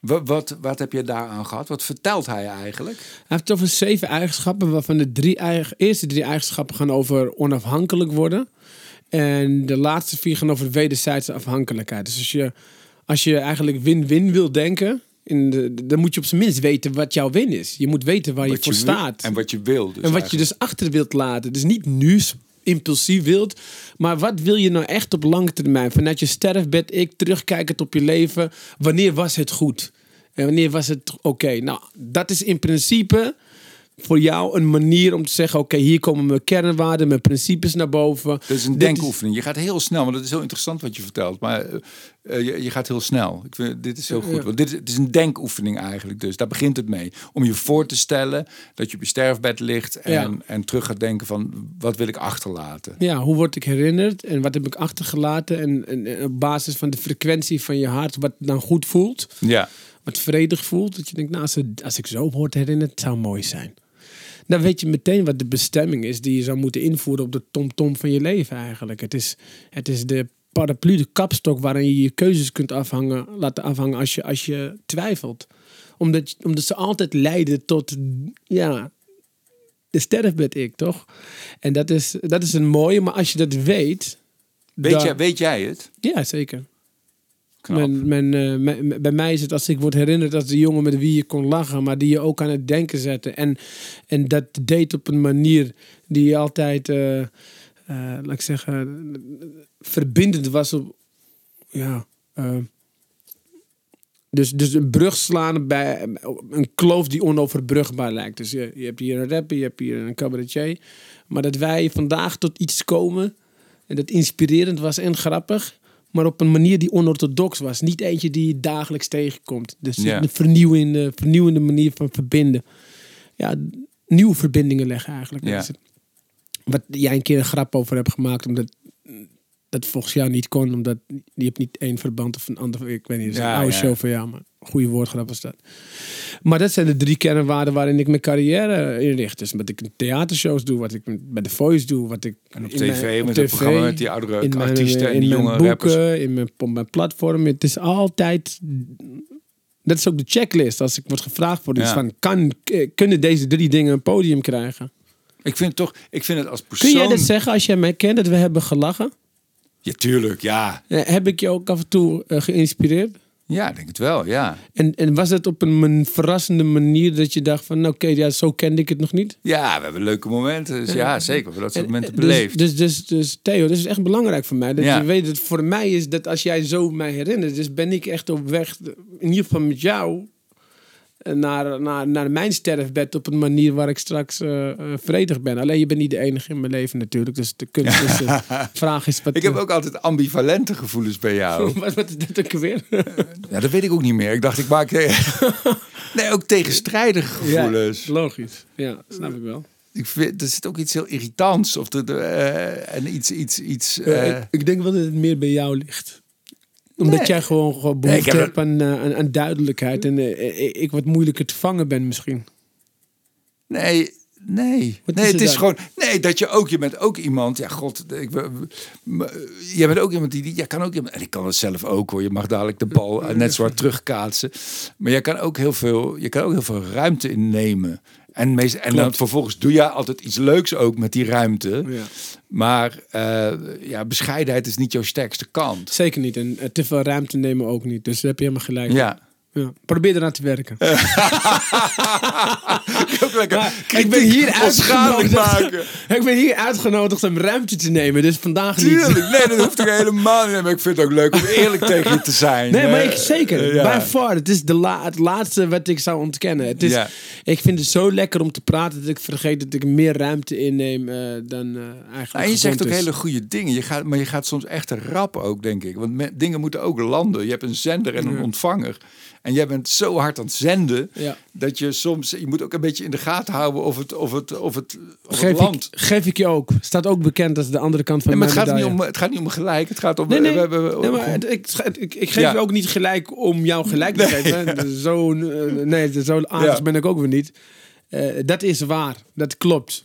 Wat, wat, wat heb je daaraan gehad? Wat vertelt hij eigenlijk? Hij heeft over zeven eigenschappen, waarvan de drie eigen, eerste drie eigenschappen gaan over onafhankelijk worden. En de laatste vier gaan over wederzijdse afhankelijkheid. Dus als je, als je eigenlijk win-win wil denken, in de, dan moet je op zijn minst weten wat jouw win is. Je moet weten waar je voor staat. En wat je wil. Dus en wat je dus achter wilt laten. Dus niet nu impulsief wilt, maar wat wil je nou echt op lange termijn? Vanuit je sterfbed, ik terugkijkend op je leven. Wanneer was het goed? En wanneer was het oké? Nou, dat is in principe voor jou een manier om te zeggen: oké, hier komen mijn kernwaarden, mijn principes naar boven. Dat is een denkoefening. Je gaat heel snel, want dat is heel interessant wat je vertelt. Maar eh, eh, je, je gaat heel snel. Ik vind, dit is heel goed. Ja. Want dit is, het is een denkoefening eigenlijk. Dus daar begint het mee. Om je voor te stellen dat je op je sterfbed ligt. En, Ja. en terug gaat denken van wat wil ik achterlaten. Ja, hoe word ik herinnerd en wat heb ik achtergelaten? En, en, en op basis van de frequentie van je hart, wat dan goed voelt. Ja. wat vredig voelt. Dat je denkt, nou, als, het- als ik zo word herinnerd, het zou mooi zijn. Dan weet je meteen wat de bestemming is die je zou moeten invoeren op de tomtom van je leven eigenlijk. Het is, het is de paraplu, de kapstok waarin je je keuzes kunt afhangen, laten afhangen als je, als je twijfelt. Omdat, omdat ze altijd leiden tot, ja, de sterfbed ik, toch? En dat is, dat is een mooie, maar als je dat weet... Weet, dan- jij, weet jij het? Ja, zeker. Mijn, eh, bij mij is het als ik word herinnerd als de jongen met wie je kon lachen, maar die je ook aan het denken zette. En, en dat deed op een manier die altijd, eh, eh, laat ik zeggen, verbindend was op, ja, Dus, dus een brug slaan bij een kloof die onoverbrugbaar lijkt. Dus je, je hebt hier een rapper, je hebt hier een cabaretier. Maar dat wij vandaag tot iets komen en dat inspirerend was en grappig, maar op een manier die onorthodox was. Niet eentje die je dagelijks tegenkomt. Dus een vernieuwende, vernieuwende manier van verbinden. Ja, nieuwe verbindingen leggen eigenlijk. Dat. Wat jij een keer een grap over hebt gemaakt, omdat dat volgens jou niet kon, omdat je hebt niet één verband of een ander. Ik weet niet, het is Ja, een oude ja. show van jou, maar goede woordgrap was dat. Maar dat zijn de drie kernwaarden waarin ik mijn carrière inricht. Dus wat ik in theatershows doe, wat ik bij The Voice doe, wat ik En op tv, mijn- met het tv, programma met die oudere in mijn, artiesten en die jonge boeken, rappers. in mijn, op mijn platform. Het is altijd. Dat is ook de checklist. Als ik word gevraagd voor iets Ja. van, kan, k- kunnen deze drie dingen een podium krijgen? Ik vind het toch, ik vind het als Kun persoon... jij dat zeggen als jij mij kent, dat we hebben gelachen? Ja, tuurlijk, ja. Eh, Heb ik je ook af en toe eh, geïnspireerd? Ja, ik denk het wel, ja. En, en was het op een verrassende manier dat je dacht van, nou, oké, ja, zo kende ik het nog niet? Ja, we hebben leuke momenten. Dus ja, zeker. We hebben dat soort En, momenten eh, dus- beleefd. Dus, dus, dus, Theo, dat is echt belangrijk voor mij. Dat Ja. je weet dat voor mij is dat als jij zo mij herinnert, dus ben ik echt op weg, in ieder geval met jou, naar, naar, naar mijn sterfbed op een manier waar ik straks eh eh, vredig ben. Alleen je bent niet de enige in mijn leven natuurlijk. Dus de kunst is, de vraag is wat... Ik heb ook altijd ambivalente gevoelens bij jou. wat, wat is ook weer? Ja, dat weet ik ook niet meer. Ik dacht, ik maak... Nee, ook tegenstrijdige gevoelens. Ja, logisch. Ja, snap ik wel. Ik vind, er zit ook iets heel irritants. Of de, de, eh, en iets... iets, iets Eh, eh, ik, ik denk wel dat het meer bij jou ligt. Omdat Nee. jij gewoon, gewoon Nee, heb hebt aan, eh, aan, aan duidelijkheid. En eh, ik, ik wat moeilijker te vangen ben misschien. Nee, nee. Wat nee, is het het is dan? gewoon. Nee, dat je ook. Je bent ook iemand. Ja, god. Ik, jij bent ook iemand die. die jij kan ook iemand. En ik kan het zelf ook hoor. Je mag dadelijk de bal eh, net zo hard terugkaatsen. Maar jij kan ook heel veel. Je kan ook heel veel ruimte innemen. En, meest, en dan vervolgens doe je altijd iets leuks ook met die ruimte. Ja. Maar eh, ja, bescheidenheid is niet jouw sterkste kant. Zeker niet. En eh, te veel ruimte nemen ook niet. Dus daar heb je helemaal gelijk. Ja. Ja. Probeer eraan te werken. lekker. Maar ik ben hier uitgenodigd. maken. ik ben hier uitgenodigd om ruimte te nemen. Dus vandaag niet. Tuurlijk, nee, dat hoeft toch helemaal niet. Maar ik vind het ook leuk om eerlijk tegen je te zijn. Nee, maar Eh, ik zeker. eh, ja. By far. Het is de la het laatste wat ik zou ontkennen. Het is, Ja. Ik vind het zo lekker om te praten dat ik vergeet dat ik meer ruimte inneem eh, dan eh, eigenlijk. En je zegt ook is. hele goede dingen. Je gaat, maar je gaat soms echt rap ook, denk ik. Want dingen moeten ook landen. Je hebt een zender en een ontvanger. En jij bent zo hard aan het zenden... Ja. dat je soms... Je moet ook een beetje in de gaten houden of het, of het, of het, of het Geef land... ik, geef ik je ook. Staat ook bekend als de andere kant van Nee, maar het gaat, niet om, het gaat niet om gelijk. Het gaat om... Nee, nee, we nee, maar het- ik, ik, ik geef Ja. je ook niet gelijk om jou gelijk te geven. Zo, eh, nee, zo aardig Ja. ben ik ook weer niet. Eh, dat is waar. Dat klopt.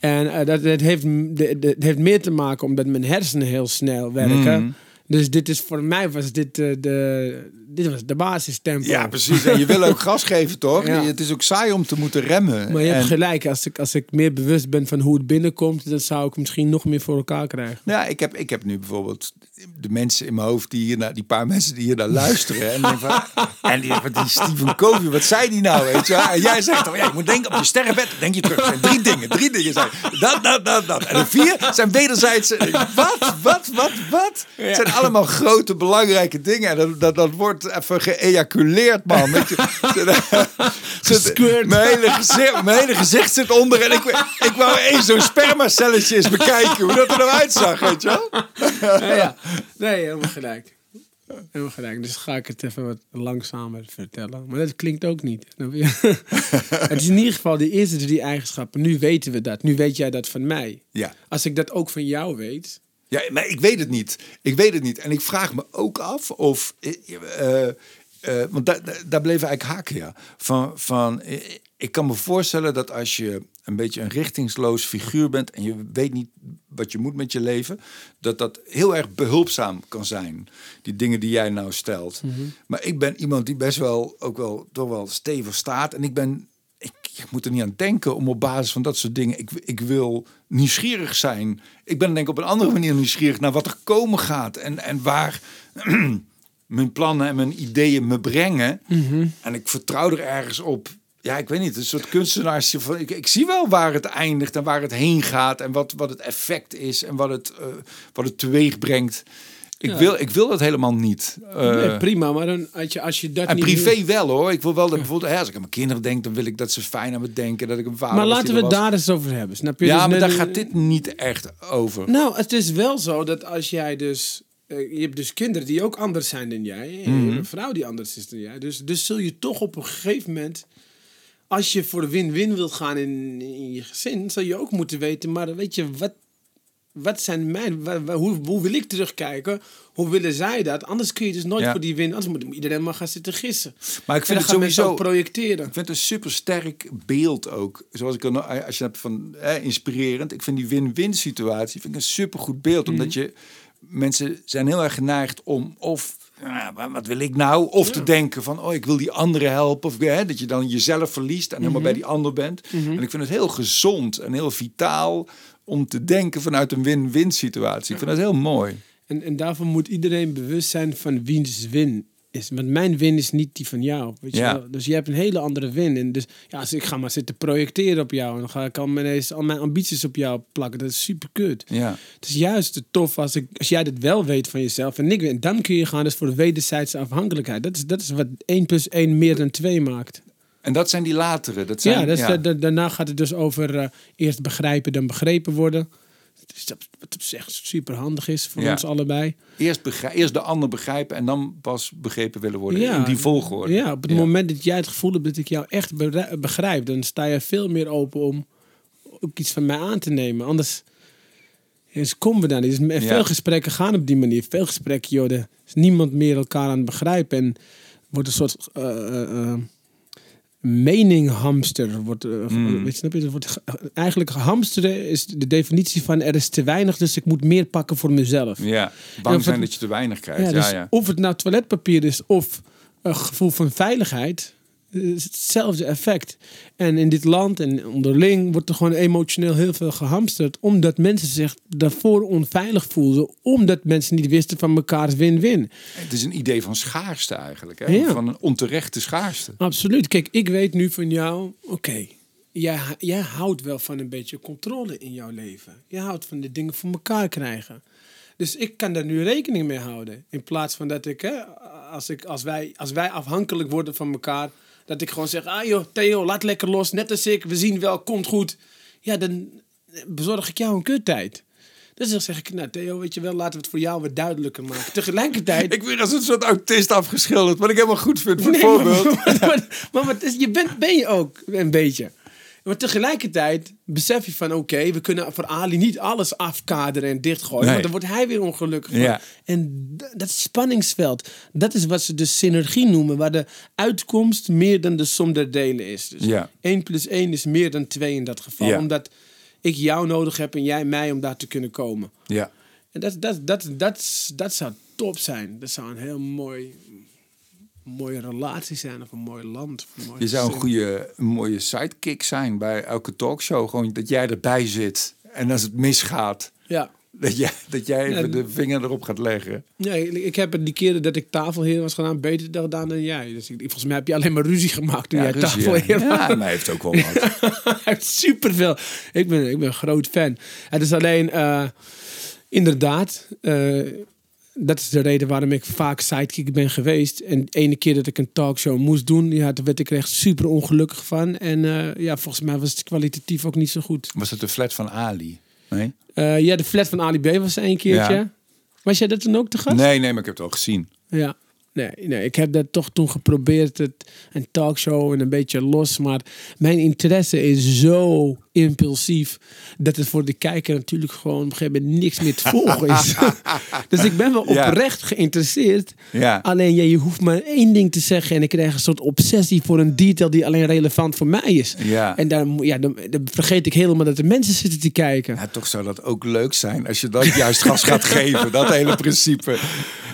En eh, dat, dat, heeft, de- het heeft meer te maken omdat mijn hersenen heel snel werken. Mhm. Dus dit is voor mij was dit eh, de, dit was de basistempo. Ja, precies. En je wil ook gas geven, toch? Ja. Het is ook saai om te moeten remmen. Maar je hebt gelijk. Als ik, als ik meer bewust ben van hoe het binnenkomt, dan zou ik misschien nog meer voor elkaar krijgen. Ja, ik heb, ik heb nu bijvoorbeeld de mensen in mijn hoofd die hier naar, die paar mensen die hier naar luisteren. En, van, en die, van die Stephen Covey, wat zei die nou? Weet je? En jij zegt dan, ja, je moet denken op je sterrenbed. Denk je terug. Er zijn drie dingen, drie dingen zijn. Dat, dat, dat, dat. En de vier zijn wederzijds. Wat, wat, wat, wat? Het zijn allemaal grote, belangrijke dingen. En dat, dat, dat wordt even geëjaculeerd, man. Weet je? Mijn hele, gezicht, mijn hele gezicht zit onder. En ik, ik wou eens zo'n spermacelletje eens bekijken. Hoe dat er nou uitzag, weet je wel? Ja, ja. Nee, helemaal gelijk. Helemaal gelijk. Dus ga ik het even wat langzamer vertellen. Maar dat klinkt ook niet. het is in ieder geval de eerste drie eigenschappen. Nu weten we dat. Nu weet jij dat van mij. Ja. Als ik dat ook van jou weet. Ja, maar ik weet het niet. Ik weet het niet. En ik vraag me ook af of. eh, eh, eh, want daar, daar- bleef eigenlijk haken, ja. Van, van, ik kan me voorstellen dat als je een beetje een richtingsloos figuur bent en je weet niet wat je moet met je leven, dat dat heel erg behulpzaam kan zijn. Die dingen die jij nou stelt. Maar ik ben iemand die best wel ook wel toch wel stevig staat. En ik ben ik, ik moet er niet aan denken om op basis van dat soort dingen. Ik, ik wil nieuwsgierig zijn. Ik ben denk ik op een andere manier nieuwsgierig naar wat er komen gaat. En, en waar mijn plannen en mijn ideeën me brengen. En ik vertrouw er ergens op. Ja, ik weet niet. Een soort kunstenaars. Van, ik, ik zie wel waar het eindigt en waar het heen gaat. En wat, wat het effect is en wat het, eh, wat het teweeg brengt. Ik, Ja. wil, ik wil dat helemaal niet. Eh, Nee, prima, maar dan, als, je, als je dat en niet... privé wel hoor. Ik wil wel dat bijvoorbeeld, hè, als ik aan mijn kinderen denk, dan wil ik dat ze fijn aan me denken. Dat ik een vader Maar laten we het daar eens over hebben, snap je? Ja, Dus maar daar gaat dit niet echt over. Nou, het is wel zo dat als jij dus... eh, je hebt dus kinderen die ook anders zijn dan jij. En Mhm. een vrouw die anders is dan jij. Dus, dus zul je toch op een gegeven moment... Als je voor de win-win wilt gaan in, in je gezin... zal je ook moeten weten... Maar weet je, wat, wat zijn mijn... hoe, hoe wil ik terugkijken? Hoe willen zij dat? Anders kun je dus nooit Ja. voor die win... Anders moet iedereen maar gaan zitten gissen. Maar ik vind het sowieso... projecteren. Ik vind het een super sterk beeld ook. Zoals ik er nou- als je hebt van hè, inspirerend. Ik vind die win-win situatie vind ik een super goed beeld. Omdat je mensen zijn heel erg geneigd om of wat wil ik nou? Of te denken van oh ik wil die anderen helpen. Of hè, dat je dan jezelf verliest en helemaal bij die ander bent. En ik vind het heel gezond en heel vitaal om te denken vanuit een win-win situatie. Ik vind dat heel mooi. En, en daarvoor moet iedereen bewust zijn van wiens win is. Want mijn win is niet die van jou. Weet je Ja. wel? Dus je hebt een hele andere win. En dus ja, als ik ga maar zitten projecteren op jou. En dan ga ik al mijn, al mijn ambities op jou plakken. Dat is super kut. Ja. Het is juist tof als, ik, als jij dat wel weet van jezelf. En ik weet. Dan kun je gaan dus voor de wederzijdse afhankelijkheid. Dat is, dat is wat 1 plus 1 meer dan 2 maakt. En dat zijn die latere. Dat zijn, ja, dat is, da- da- daarna gaat het dus over eh, eerst begrijpen dan begrepen worden. Dat, wat op zich super handig is voor Ja. ons allebei. Eerst, begrijp, eerst de ander begrijpen en dan pas begrepen willen worden. Ja. In die volgorde. Ja, op het Ja. moment dat jij het gevoel hebt dat ik jou echt begrijp, dan sta je veel meer open om ook iets van mij aan te nemen. Anders komen we daar niet. Dus veel gesprekken gaan op die manier. Veel gesprekken, joh, er is niemand meer elkaar aan het begrijpen. En wordt een soort eh, eh, eh, meninghamster. Wordt, eh, Mm. weet je, snap je? Wordt, ge- eigenlijk hamsteren is de definitie van er is te weinig, dus ik moet meer pakken voor mezelf. Ja, bang zijn dat je te weinig krijgt. Ja, Ja, dus ja. Of het nou toiletpapier is of een gevoel van veiligheid, hetzelfde effect. En in dit land en onderling wordt er gewoon emotioneel heel veel gehamsterd, omdat mensen zich daarvoor onveilig voelden, omdat mensen niet wisten van mekaars win-win. Het is een idee van schaarste eigenlijk. Hè? Ja. Van een onterechte schaarste. Absoluut. Kijk, ik weet nu van jou, oké, jij, jij houdt wel van een beetje controle in jouw leven. Je houdt van de dingen voor elkaar krijgen. Dus ik kan daar nu rekening mee houden. In plaats van dat ik, hè, als, ik als, wij, als wij afhankelijk worden van elkaar, dat ik gewoon zeg, ah joh, Theo, laat lekker los, net als ik, we zien wel, komt goed. Ja, dan bezorg ik jou een kuttijd. Dus dan zeg ik, nou Theo, weet je wel, laten we het voor jou wat duidelijker maken. Tegelijkertijd... Ik weer als een soort autist afgeschilderd. Wat ik helemaal goed vind voor het Nee, voorbeeld. Maar, maar, maar, wat is- je bent, ben je ook een beetje. Maar tegelijkertijd besef je van oké, we kunnen voor Ali niet alles afkaderen en dichtgooien. Nee. Want dan wordt hij weer ongelukkig. Ja. En dat spanningsveld, dat is wat ze de synergie noemen. Waar de uitkomst meer dan de som der delen is. Dus Ja. 1 plus 1 is meer dan 2 in dat geval. Ja. Omdat ik jou nodig heb en jij mij om daar te kunnen komen. Ja. En dat, dat, dat, dat, dat zou top zijn. Dat zou een heel mooi, mooie relatie zijn of een mooi land. Of een mooi Je zou een goede, een mooie sidekick zijn bij elke talkshow. Gewoon dat jij erbij zit. En als het misgaat, Ja. dat jij, dat jij even Ja. de vinger erop gaat leggen. Nee, ik- ik heb het die keren dat ik tafelheer was gedaan beter gedaan dan jij. Dus ik, volgens mij heb je alleen maar ruzie gemaakt toen jij ruzie, tafelheer ja. was. ja, maar hij heeft ook wel wat. Hij heeft superveel. Ik ben, ik ben een groot fan. Het is alleen, eh, inderdaad, eh, dat is de reden waarom ik vaak sidekick ben geweest. En de ene keer dat ik een talkshow moest doen, ja, daar werd ik er echt super ongelukkig van. En eh, ja, volgens mij was het kwalitatief ook niet zo goed. Was het de flat van Ali? Nee? Eh, ja, de flat van Ali B was er een keertje. Ja. Was jij dat toen ook te gast? Nee, nee, maar ik heb het al gezien. Ja. Nee, nee, ik heb dat toch toen geprobeerd, het, een talkshow en een beetje los. Maar mijn interesse is zo impulsief dat het voor de kijker natuurlijk gewoon op een gegeven moment niks meer te volgen is. dus ik ben wel Ja. oprecht geïnteresseerd. Ja. Alleen ja, je hoeft maar één ding te zeggen en ik krijg een soort obsessie voor een detail die alleen relevant voor mij is. Ja. En daar, ja, dan, dan vergeet ik helemaal dat er mensen zitten te kijken. Ja, toch zou dat ook leuk zijn als je dat juist gas gaat geven. Dat hele principe.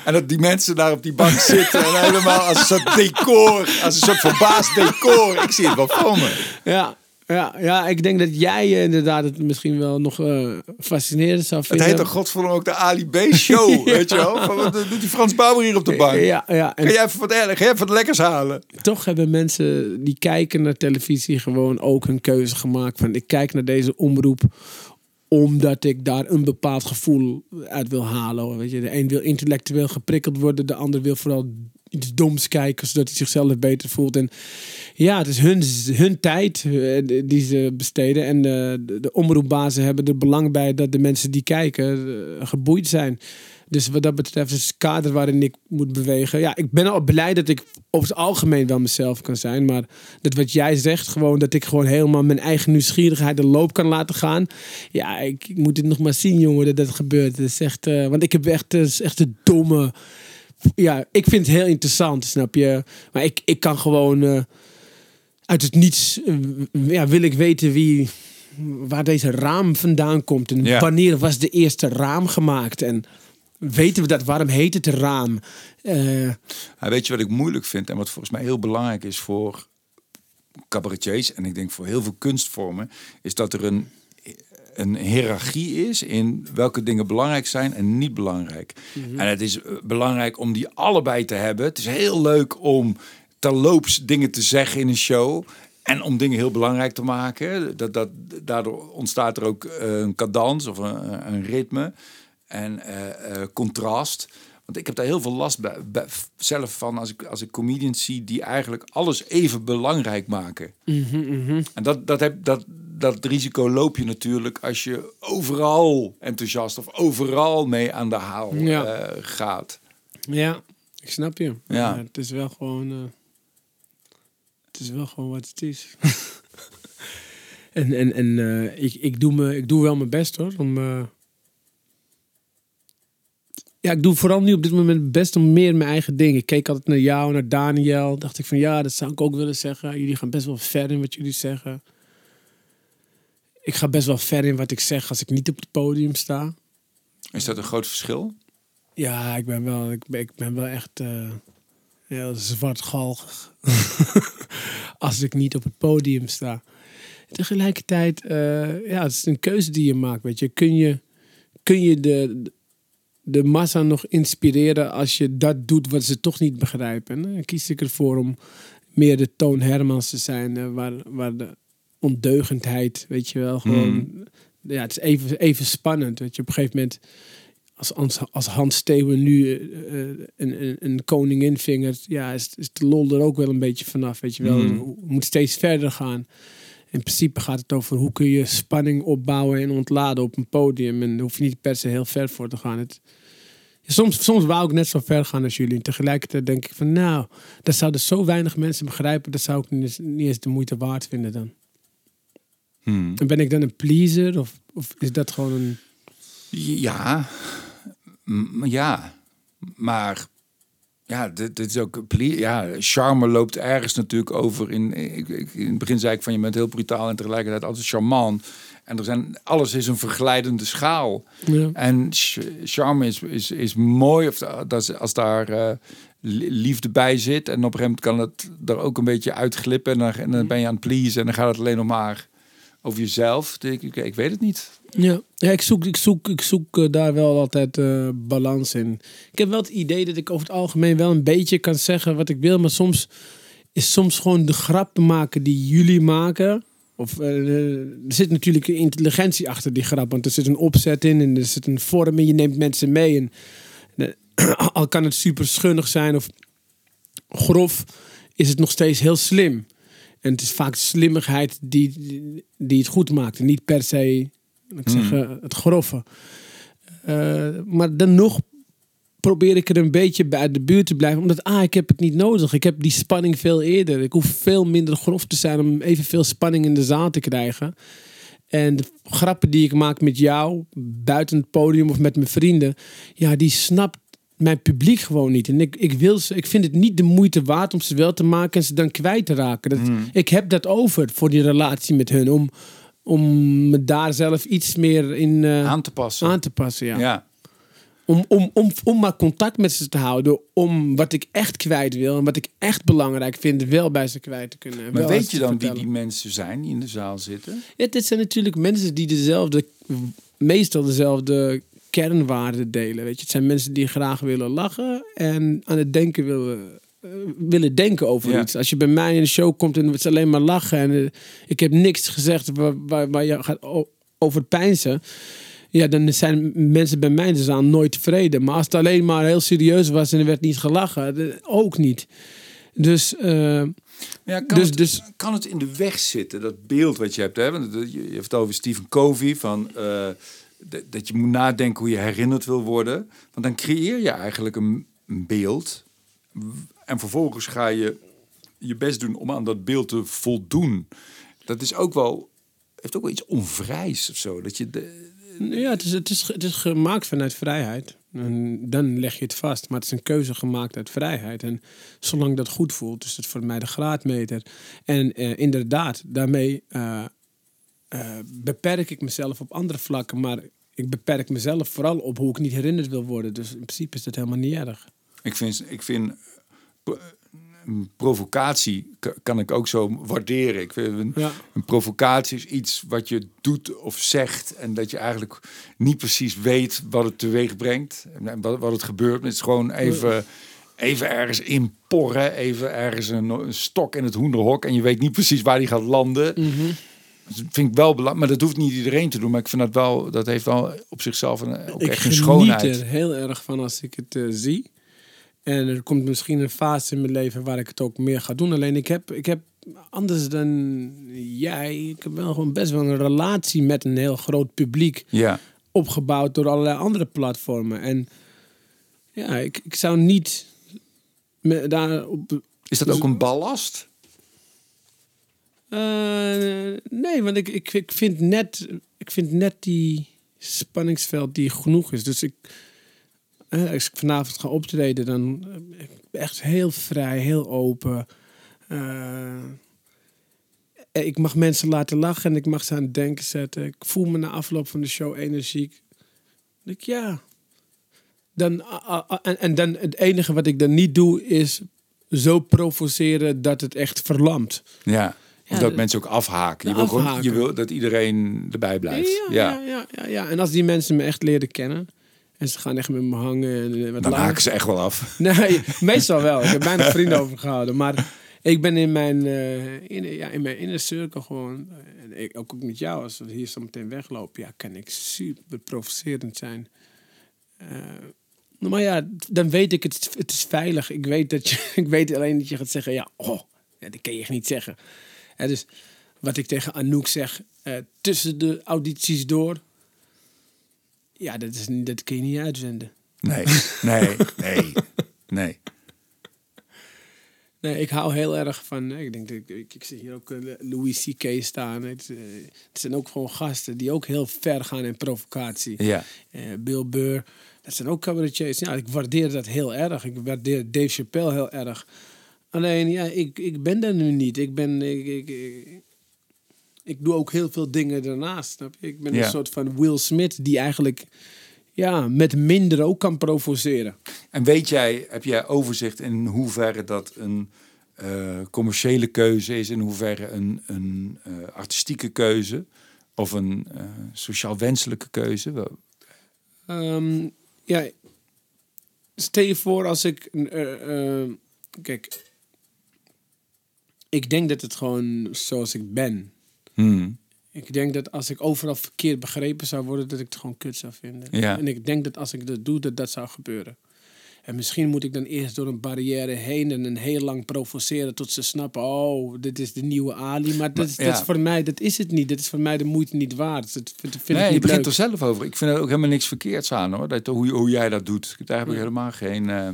En dat die mensen daar op die bank zitten en helemaal als een soort decor. Als een soort verbaasd decor. Ik zie het wel voor me. Ja, ja, ja, ik denk dat jij eh, inderdaad het misschien wel nog eh, fascinerend zou Het vinden. heet toch godverdomme ook de Ali B show, weet je wel? Van, wat doet die Frans Bauer hier op de bank? Ja, ja. En Ga jij even wat, erg, ga jij even wat lekkers halen? toch hebben mensen die kijken naar televisie gewoon ook hun keuze gemaakt van ik kijk naar deze omroep omdat ik daar een bepaald gevoel uit wil halen. Weet je, de een wil intellectueel geprikkeld worden, de ander wil vooral iets doms kijken, zodat hij zichzelf beter voelt. En ja, het is hun, hun tijd eh, die ze besteden. En de, de, de omroepbazen hebben er belang bij dat de mensen die kijken eh, geboeid zijn. Dus wat dat betreft is het kader waarin ik moet bewegen. Ja, ik ben al blij dat ik over het algemeen wel mezelf kan zijn. Maar dat wat jij zegt, gewoon dat ik gewoon helemaal mijn eigen nieuwsgierigheid de loop kan laten gaan. Ja, ik, ik moet het nog maar zien, jongen, dat dat gebeurt. Dat is echt, eh, want ik heb echt, echt een domme... Ja, ik vind het heel interessant, snap je? Maar ik, ik kan gewoon... Uh, uit het niets ja, wil ik weten wie, waar deze raam vandaan komt. En wanneer was de eerste raam gemaakt? En weten we dat? Waarom heet het raam? Eh, Ja, weet je wat ik moeilijk vind en wat volgens mij heel belangrijk is voor cabaretiers en ik denk voor heel veel kunstvormen, is dat er een, een hiërarchie is in welke dingen belangrijk zijn en niet belangrijk. En het is eh, belangrijk om die allebei te hebben. Het is heel leuk om terloops dingen te zeggen in een show. En om dingen heel belangrijk te maken. Dat, dat, daardoor ontstaat er ook eh, een cadans of een, een ritme. En eh, contrast. Want ik heb daar heel veel last bij, bij- zelf van als ik, als ik comedians zie die eigenlijk alles even belangrijk maken. En dat, dat, heb, dat, dat risico loop je natuurlijk als je overal enthousiast of overal mee aan de haal Ja. eh, gaat. ja, ik snap je. Ja. het is wel gewoon... eh, het is wel gewoon wat het is. en en, en eh, ik, ik, doe me, ik doe wel mijn best hoor. Om, ja, ik doe vooral nu op dit moment mijn best om meer mijn eigen dingen. Ik keek altijd naar jou, naar Daniel. Dacht ik van ja, dat zou ik ook willen zeggen. Jullie gaan best wel ver in wat jullie zeggen. Ik ga best wel ver in wat ik zeg als ik niet op het podium sta. Is dat een groot verschil? Ja, ik ben wel, ik ben, ik ben wel echt eh heel zwartgalgig. Als ik niet op het podium sta. Tegelijkertijd, eh, ja, het is een keuze die je maakt. Weet je, kun je, kun je de, de massa nog inspireren als je dat doet wat ze toch niet begrijpen? En dan kies ik ervoor om meer de Toon Hermans te zijn, eh, waar, waar de ondeugendheid, weet je wel, gewoon. Ja, het is even, even spannend. Weet je, op een gegeven moment als, als, Hans Steeuwen nu eh, eh, een, een, een koningin vingert, ja, is, is de lol er ook wel een beetje vanaf, weet je wel. Mm. Het moet steeds verder gaan. In principe gaat het over hoe kun je spanning opbouwen en ontladen op een podium. En daar hoef je niet per se heel ver voor te gaan. Het, soms, soms wou ik net zo ver gaan als jullie. En tegelijkertijd denk ik van, nou, dat zouden zo weinig mensen begrijpen. Dat zou ik niet eens de moeite waard vinden dan. Hmm. En ben ik dan een pleaser? Of, of is dat gewoon een... Ja, ja, maar ja, dit, dit is ook ja, charme loopt ergens natuurlijk over. In, ik, ik- in het begin zei ik van je bent heel brutaal en tegelijkertijd altijd charmant. En er zijn alles is een verglijdende schaal. Ja. En ch- charme is, is, is mooi of da- dat als daar eh, li- liefde bij zit. En op een gegeven moment kan het er ook een beetje uitglippen. En dan, en dan ben je aan het pleasen en dan gaat het alleen nog maar over jezelf. Ik, ik, ik weet het niet. Ja, ja ik zoek, ik zoek, ik zoek eh, daar wel altijd eh, balans in. Ik heb wel het idee dat ik over het algemeen wel een beetje kan zeggen wat ik wil, maar soms is soms gewoon de grappen maken die jullie maken. Of eh, er zit natuurlijk intelligentie achter die grap, want er zit een opzet in en er zit een vorm in. Je neemt mensen mee en al kan het super schunnig zijn of grof, is het nog steeds heel slim. En het is vaak slimmigheid die, die, het goed maakt. En niet per se ik zeggen, het grove. Eh, maar dan nog probeer ik er een beetje bij de buurt te blijven. Omdat, ah, ik heb het niet nodig. Ik heb die spanning veel eerder. Ik hoef veel minder grof te zijn om evenveel spanning in de zaal te krijgen. En de grappen die ik maak met jou, buiten het podium of met mijn vrienden, ja, die snapt mijn publiek gewoon niet. En ik, ik, wil ze, ik vind het niet de moeite waard om ze wel te maken en ze dan kwijt te raken. Dat, Ik heb dat over voor die relatie met hun. Om, om me daar zelf iets meer in eh, Aan te passen. aan te passen. Ja. ja. Om, om, om, om maar contact met ze te houden. Om wat ik echt kwijt wil en wat ik echt belangrijk vind, wel bij ze kwijt te kunnen. en Maar weet je dan wie die mensen zijn die in de zaal zitten? Ja, dit zijn natuurlijk mensen die dezelfde, meestal dezelfde kernwaarden delen. Weet je, het zijn mensen die graag willen lachen en aan het denken willen, eh, willen denken over Ja. iets. Als je bij mij in de show komt en het is alleen maar lachen en eh, ik heb niks gezegd waar, waar, waar je gaat o- overpeinzen. Ja, dan zijn mensen bij mij dus aan nooit tevreden. Maar als het alleen maar heel serieus was en er werd niet gelachen, eh, ook niet. Dus, Ja, kan, Dus- het, dus- kan het in de weg zitten, dat beeld wat je hebt? Hè? Want je je hebt het over Stephen Covey, van, dat je moet nadenken hoe je herinnerd wil worden. Want dan creëer je eigenlijk een, beeld. En vervolgens ga je je best doen om aan dat beeld te voldoen. Dat is ook wel, heeft ook wel iets onvrijs of zo. Dat je de, ja, het is, het, is, het is gemaakt vanuit vrijheid. En dan leg je het vast. Maar het is een keuze gemaakt uit vrijheid. En zolang dat goed voelt, is het voor mij de graadmeter. En eh, inderdaad, daarmee eh, beperk ik mezelf op andere vlakken. Maar ik beperk mezelf vooral op hoe ik niet herinnerd wil worden. Dus in principe is dat helemaal niet erg. Ik vind, ik vind een provocatie ka- kan ik ook zo waarderen. Ik vind een, Ja. een provocatie is iets wat je doet of zegt en dat je eigenlijk niet precies weet wat het teweeg brengt en wat, wat het gebeurt. Het is gewoon even, even ergens inporren, even ergens een, een stok in het hoenderhok en je weet niet precies waar die gaat landen. Dat vind ik wel belangrijk, maar dat hoeft niet iedereen te doen. Maar ik vind dat wel, dat heeft wel op zichzelf een, ook ik echt een geniet schoonheid. er heel erg van als ik het eh, zie. En er komt misschien een fase in mijn leven waar ik het ook meer ga doen. Alleen ik heb, ik heb anders dan jij, ik heb wel gewoon best wel een relatie met een heel groot publiek Ja. opgebouwd door allerlei andere platformen. En ja, ik, ik zou niet me daar op. Is dat ook een ballast? Eh, nee, want ik, ik, ik, vind net, ik vind net die spanningsveld die genoeg is. Dus ik, eh, als ik vanavond ga optreden, dan eh, ik echt heel vrij, heel open. Ik mag mensen laten lachen en ik mag ze aan het denken zetten. Ik voel me na afloop van de show energiek. Ik, ja. Dan, en, en dan het enige wat ik dan niet doe is zo provoceren dat het echt verlamt. Ja. Of dat mensen ook afhaken. Je wil, gewoon, je afhaken. wil dat iedereen erbij blijft. Ja, Ja, ja. Ja, En als die mensen me echt leren kennen en ze gaan echt met me hangen en eh, wat Dan langer- haken ze echt wel af. Nee, meestal wel. Ik heb bijna vrienden overgehouden. Maar ik ben in mijn, eh in, ja, in mijn inner circle gewoon. eh, En ik, ook met jou, als we hier zo meteen weglopen, ja, kan ik super provocerend zijn. Maar ja, dan weet ik het, het is veilig. Ik weet, dat je, ik weet alleen dat je gaat zeggen, ja, oh, ja, dat kan je echt niet zeggen. Dus wat ik tegen Anouk zeg, eh, tussen de audities door, ja, dat, is, dat kun je niet uitzenden. Nee, nee, nee, nee. Nee, ik hou heel erg van. Ik denk dat ik, ik, ik zie hier ook eh, Louis C.K. staan. Het, eh, het zijn ook gewoon gasten die ook heel ver gaan in provocatie. Ja. Bill Burr, dat zijn ook cabaretiers. Ja, ik waardeer dat heel erg. Ik waardeer Dave Chappelle heel erg. Alleen, ja, ik, ik ben daar nu niet. Ik ben. Ik, ik, ik, ik doe ook heel veel dingen daarnaast. Snap je? Ik ben Ja. een soort van Will Smith die eigenlijk ja, met minder ook kan provoceren. En weet jij, heb jij overzicht in hoeverre dat een eh, commerciële keuze is, in hoeverre een, een eh, artistieke keuze of een eh, sociaal wenselijke keuze? Ehm, ja, stel je voor als ik. kijk, ik denk dat het gewoon zoals ik ben. Hmm. Ik denk dat als ik overal verkeerd begrepen zou worden, dat ik het gewoon kut zou vinden. Ja. En ik denk dat als ik dat doe, dat dat zou gebeuren. En misschien moet ik dan eerst door een barrière heen en een heel lang provoceren tot ze snappen, oh, dit is de nieuwe Ali. Maar dat, is, dat is voor mij, dat is het niet. Dat is voor mij de moeite niet waard. Dat vind, vind Nee, ik je niet begint leuk. er zelf over. Ik vind er ook helemaal niks verkeerds aan hoor. Dat, hoe, hoe jij dat doit. Daar heb ik helemaal geen. eh,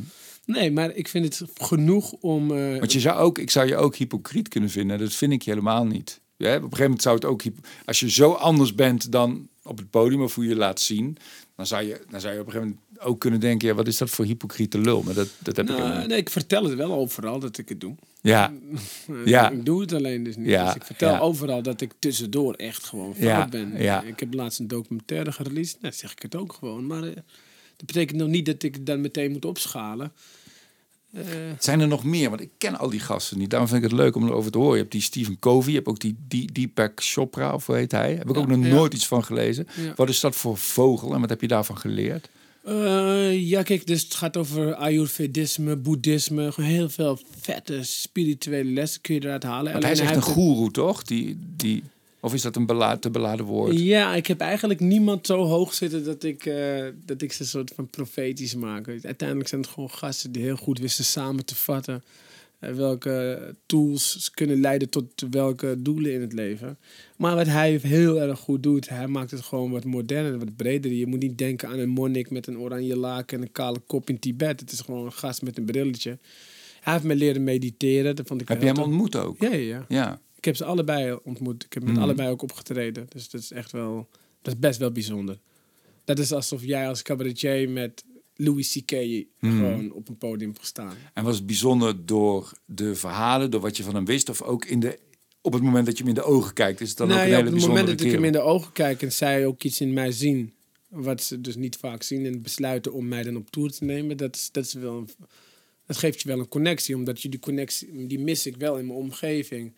Nee, maar ik vind het genoeg om. eh, Want je zou ook, ik zou je ook hypocriet kunnen vinden. Dat vind ik helemaal niet. Ja, op een gegeven moment zou het ook, als je zo anders bent dan op het podium of hoe je je laat zien, dan zou je, dan zou je op een gegeven moment ook kunnen denken, ja, wat is dat voor hypocriete lul? Maar dat, dat heb ik helemaal nou, nee, ik vertel het wel overal dat ik het doe. Ja, Ja. Ik doe het alleen dus niet. Ja, Dus ik vertel ja. overal dat ik tussendoor echt gewoon fout Ja, ben. ja. Ik heb laatst een documentaire gereleased. Nou, zeg ik het ook gewoon. Maar eh, dat betekent nog niet dat ik dan meteen moet opschalen. Eh, zijn er nog meer? Want ik ken al die gasten niet. Daarom vind ik het leuk om erover te horen. Je hebt die Stephen Covey, je hebt ook die, die Deepak Chopra, of hoe heet hij? Heb ik Ja, ook nog ja. nooit iets van gelezen. Ja. Wat is dat voor vogel en wat heb je daarvan geleerd? eh, ja, kijk, dus het gaat over Ayurvedisme, boeddhisme. Heel veel vette spirituele lessen kun je eruit halen. Want hij is echt een goeroe, toch? Die, die, Of is dat een bela te beladen woord? Ja, ik heb eigenlijk niemand zo hoog zitten dat ik, eh, dat ik ze een soort van profetisch maak. Uiteindelijk zijn het gewoon gasten die heel goed wisten samen te vatten. eh, welke tools kunnen leiden tot welke doelen in het leven. Maar wat hij heel erg goed doet, hij maakt het gewoon wat moderner, wat breder. Je moet niet denken aan een monnik met een oranje laken en een kale kop in Tibet. Het is gewoon een gast met een brilletje. Hij heeft me leren mediteren. Dat vond ik Heb je hem ontmoet ook? Ja, ja, ja. Ik heb ze allebei ontmoet. Ik heb met Mhm. allebei ook opgetreden. Dus dat is echt wel... Dat is best wel bijzonder. Dat is alsof jij als cabaretier met Louis C.K. Mhm. gewoon op een podium hebt gestaan. En was het bijzonder door de verhalen, door wat je van hem wist, of ook in de, op het moment dat je hem in de ogen kijkt? Is het dan nou ook een ja, hele op het moment dat ik hem in de ogen kijk en zij ook iets in mij zien... wat ze dus niet vaak zien en besluiten om mij dan op tour te nemen... dat, is, dat, is wel een, dat geeft je wel een connectie. Omdat je die connectie, die mis ik wel in mijn omgeving...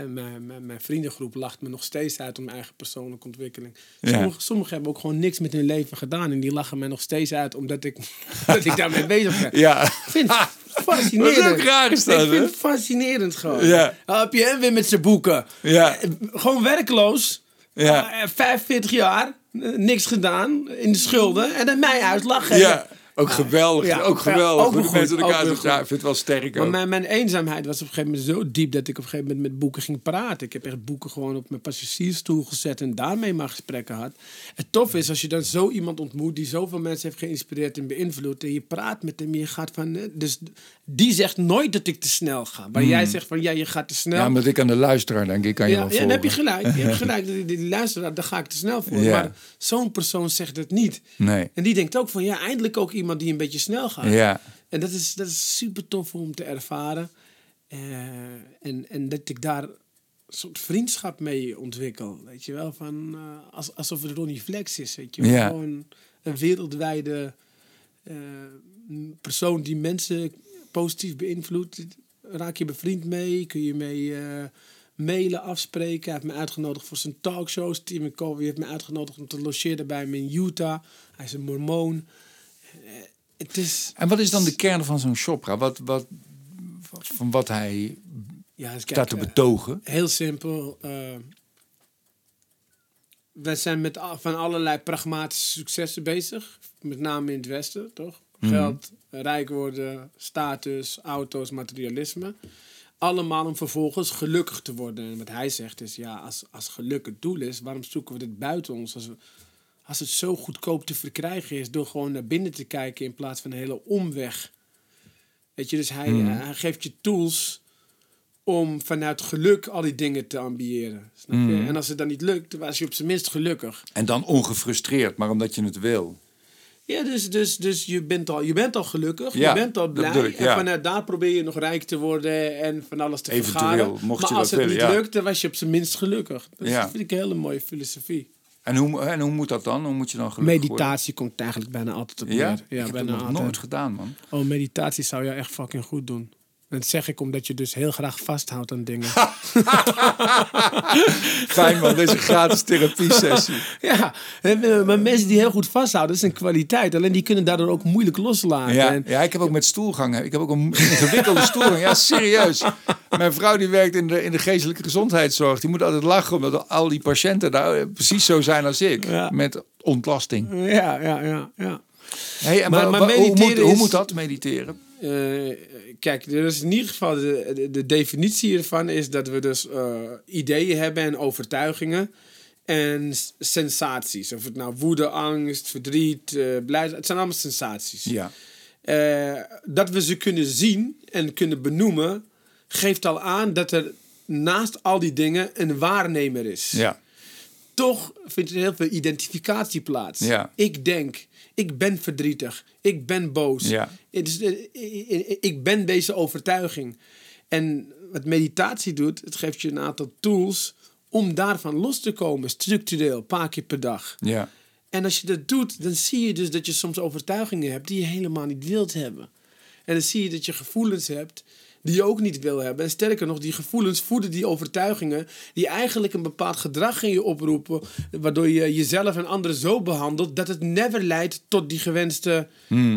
Mijn, mijn, mijn vriendengroep lacht me nog steeds uit om mijn eigen persoonlijke ontwikkeling. Ja. Sommigen, hebben ook gewoon niks met hun leven gedaan. En die lachen mij nog steeds uit omdat ik, dat ik daarmee bezig ben. Ja. Ik vind het fascinerend. Wat ook raar is dat, Ik vind het fascinerend gewoon. Ja. Dan heb je hem weer met zijn boeken. Ja. Eh, Gewoon werkloos. Ja. Eh, 45 jaar. eh, niks gedaan. In de schulden. En dan mij uitlachen. Ja. Ook geweldig. Ja, ook geweldig. ook Hoe goed, mensen elkaar zo-. Ja, ik vind het wel sterk Maar ook. mijn, mijn eenzaamheid was op een gegeven moment zo diep dat ik op een gegeven moment met boeken ging praten. Ik heb echt boeken gewoon op mijn passagiersstoel gezet en daarmee maar gesprekken had. Het tof is als je dan zo iemand ontmoet die zoveel mensen heeft geïnspireerd en beïnvloed. En je praat met hem, je gaat van. Dus die zegt nooit dat ik te snel ga. Maar jij zegt van ja, je gaat te snel. Hmm. Ja, omdat ik aan de luisteraar denk, ik kan je Ja, wel ja, dan heb je gelijk. Je hebt gelijk. Die, die, luisteraar, daar ga ik te snel voor. Ja. Maar zo'n persoon zegt het niet. Nee. En die denkt ook van ja, eindelijk ook iemand die een beetje snel gaat. Ja. En dat is, dat is super tof om te ervaren. Eh, en, en dat ik daar een soort vriendschap mee ontwikkel. Weet je wel, van, eh, als, alsof het Ronnie Flex is. Weet je. Ja. Gewoon een wereldwijde eh, persoon die mensen positief beïnvloedt. Raak je bevriend mee, kun je mee eh, mailen, afspreken. Hij heeft me uitgenodigd voor zijn talkshows. Tim Covey heeft me uitgenodigd om te logeren bij hem in Utah. Hij is een mormoon. Eh, het is... En wat is dan de kern van zo'n Chopra? Wat, wat, van wat hij Ja, dus kijk, staat te eh, betogen? Heel simpel. eh we zijn met van allerlei pragmatische successen bezig. Met name in het Westen, toch? Mhm. Geld, rijk worden, status, auto's, materialisme. Allemaal om vervolgens gelukkig te worden. En wat hij zegt is, ja, als, als geluk het doel is, waarom zoeken we dit buiten ons? Als, we, als het zo goedkoop te verkrijgen is door gewoon naar binnen te kijken in plaats van een hele omweg. Weet je, dus hij, Mhm. eh, hij geeft je tools om vanuit geluk al die dingen te ambiëren. Snap je? Mhm. En als het dan niet lukt, dan was je op zijn minst gelukkig. En dan ongefrustreerd, maar omdat je het wil. Ja, dus, dus, dus je, bent al, je bent al gelukkig, Ja, je bent al blij. En ja. vanuit daar probeer je nog rijk te worden en van alles te Eventueel, vergaren. mocht maar je als dat het willen, niet ja. lukt, dan was je op zijn minst gelukkig. Dat Ja. vind ik een hele mooie filosofie. En hoe, en hoe moet dat dan? Hoe moet je dan gelukkig Meditatie komt eigenlijk bijna altijd op worden? Ja? neer. ik heb bijna het nog nooit gedaan, man. Oh, meditatie zou je echt fucking goed doen. Dat zeg ik omdat je dus heel graag vasthoudt aan dingen. Fijn, man. Deze gratis therapie-sessie. Ja, en, maar mensen die heel goed vasthouden, dat is een kwaliteit. Alleen die kunnen daardoor ook moeilijk loslaten. Ja, En- ja, ik heb ook met stoelgangen. Ik heb ook een ingewikkelde stoelgang. Ja, serieus. Mijn vrouw die werkt in de, in de geestelijke gezondheidszorg. Die moet altijd lachen omdat al die patiënten daar eh, precies zo zijn als ik. Ja. Met ontlasting. ja, ja, ja. ja. Hey, en Maar- maar hoe, moet, mediteren hoe is- moet dat, mediteren? Eh, kijk, er is in ieder geval de, de, de definitie hiervan is dat we dus eh, ideeën hebben en overtuigingen en sensaties. Of het nou woede, angst, verdriet, eh blijdschap, het zijn allemaal sensaties. Ja. Dat we ze kunnen zien en kunnen benoemen, geeft al aan dat er naast al die dingen een waarnemer is. Ja. Toch vindt er heel veel identificatie plaats. Ja. Ik denk, ik ben verdrietig, ik ben boos. Ja. Het is, eh, ik ben deze overtuiging. En wat meditatie doet, het geeft je een aantal tools om daarvan los te komen, structureel, een paar keer per dag. Ja. En als je dat doet, dan zie je dus dat je soms overtuigingen hebt die je helemaal niet wilt hebben. En dan zie je dat je gevoelens hebt die je ook niet wil hebben. En sterker nog, die gevoelens voeden die overtuigingen die eigenlijk een bepaald gedrag in je oproepen, waardoor je jezelf en anderen zo behandelt dat het never leidt tot die gewenste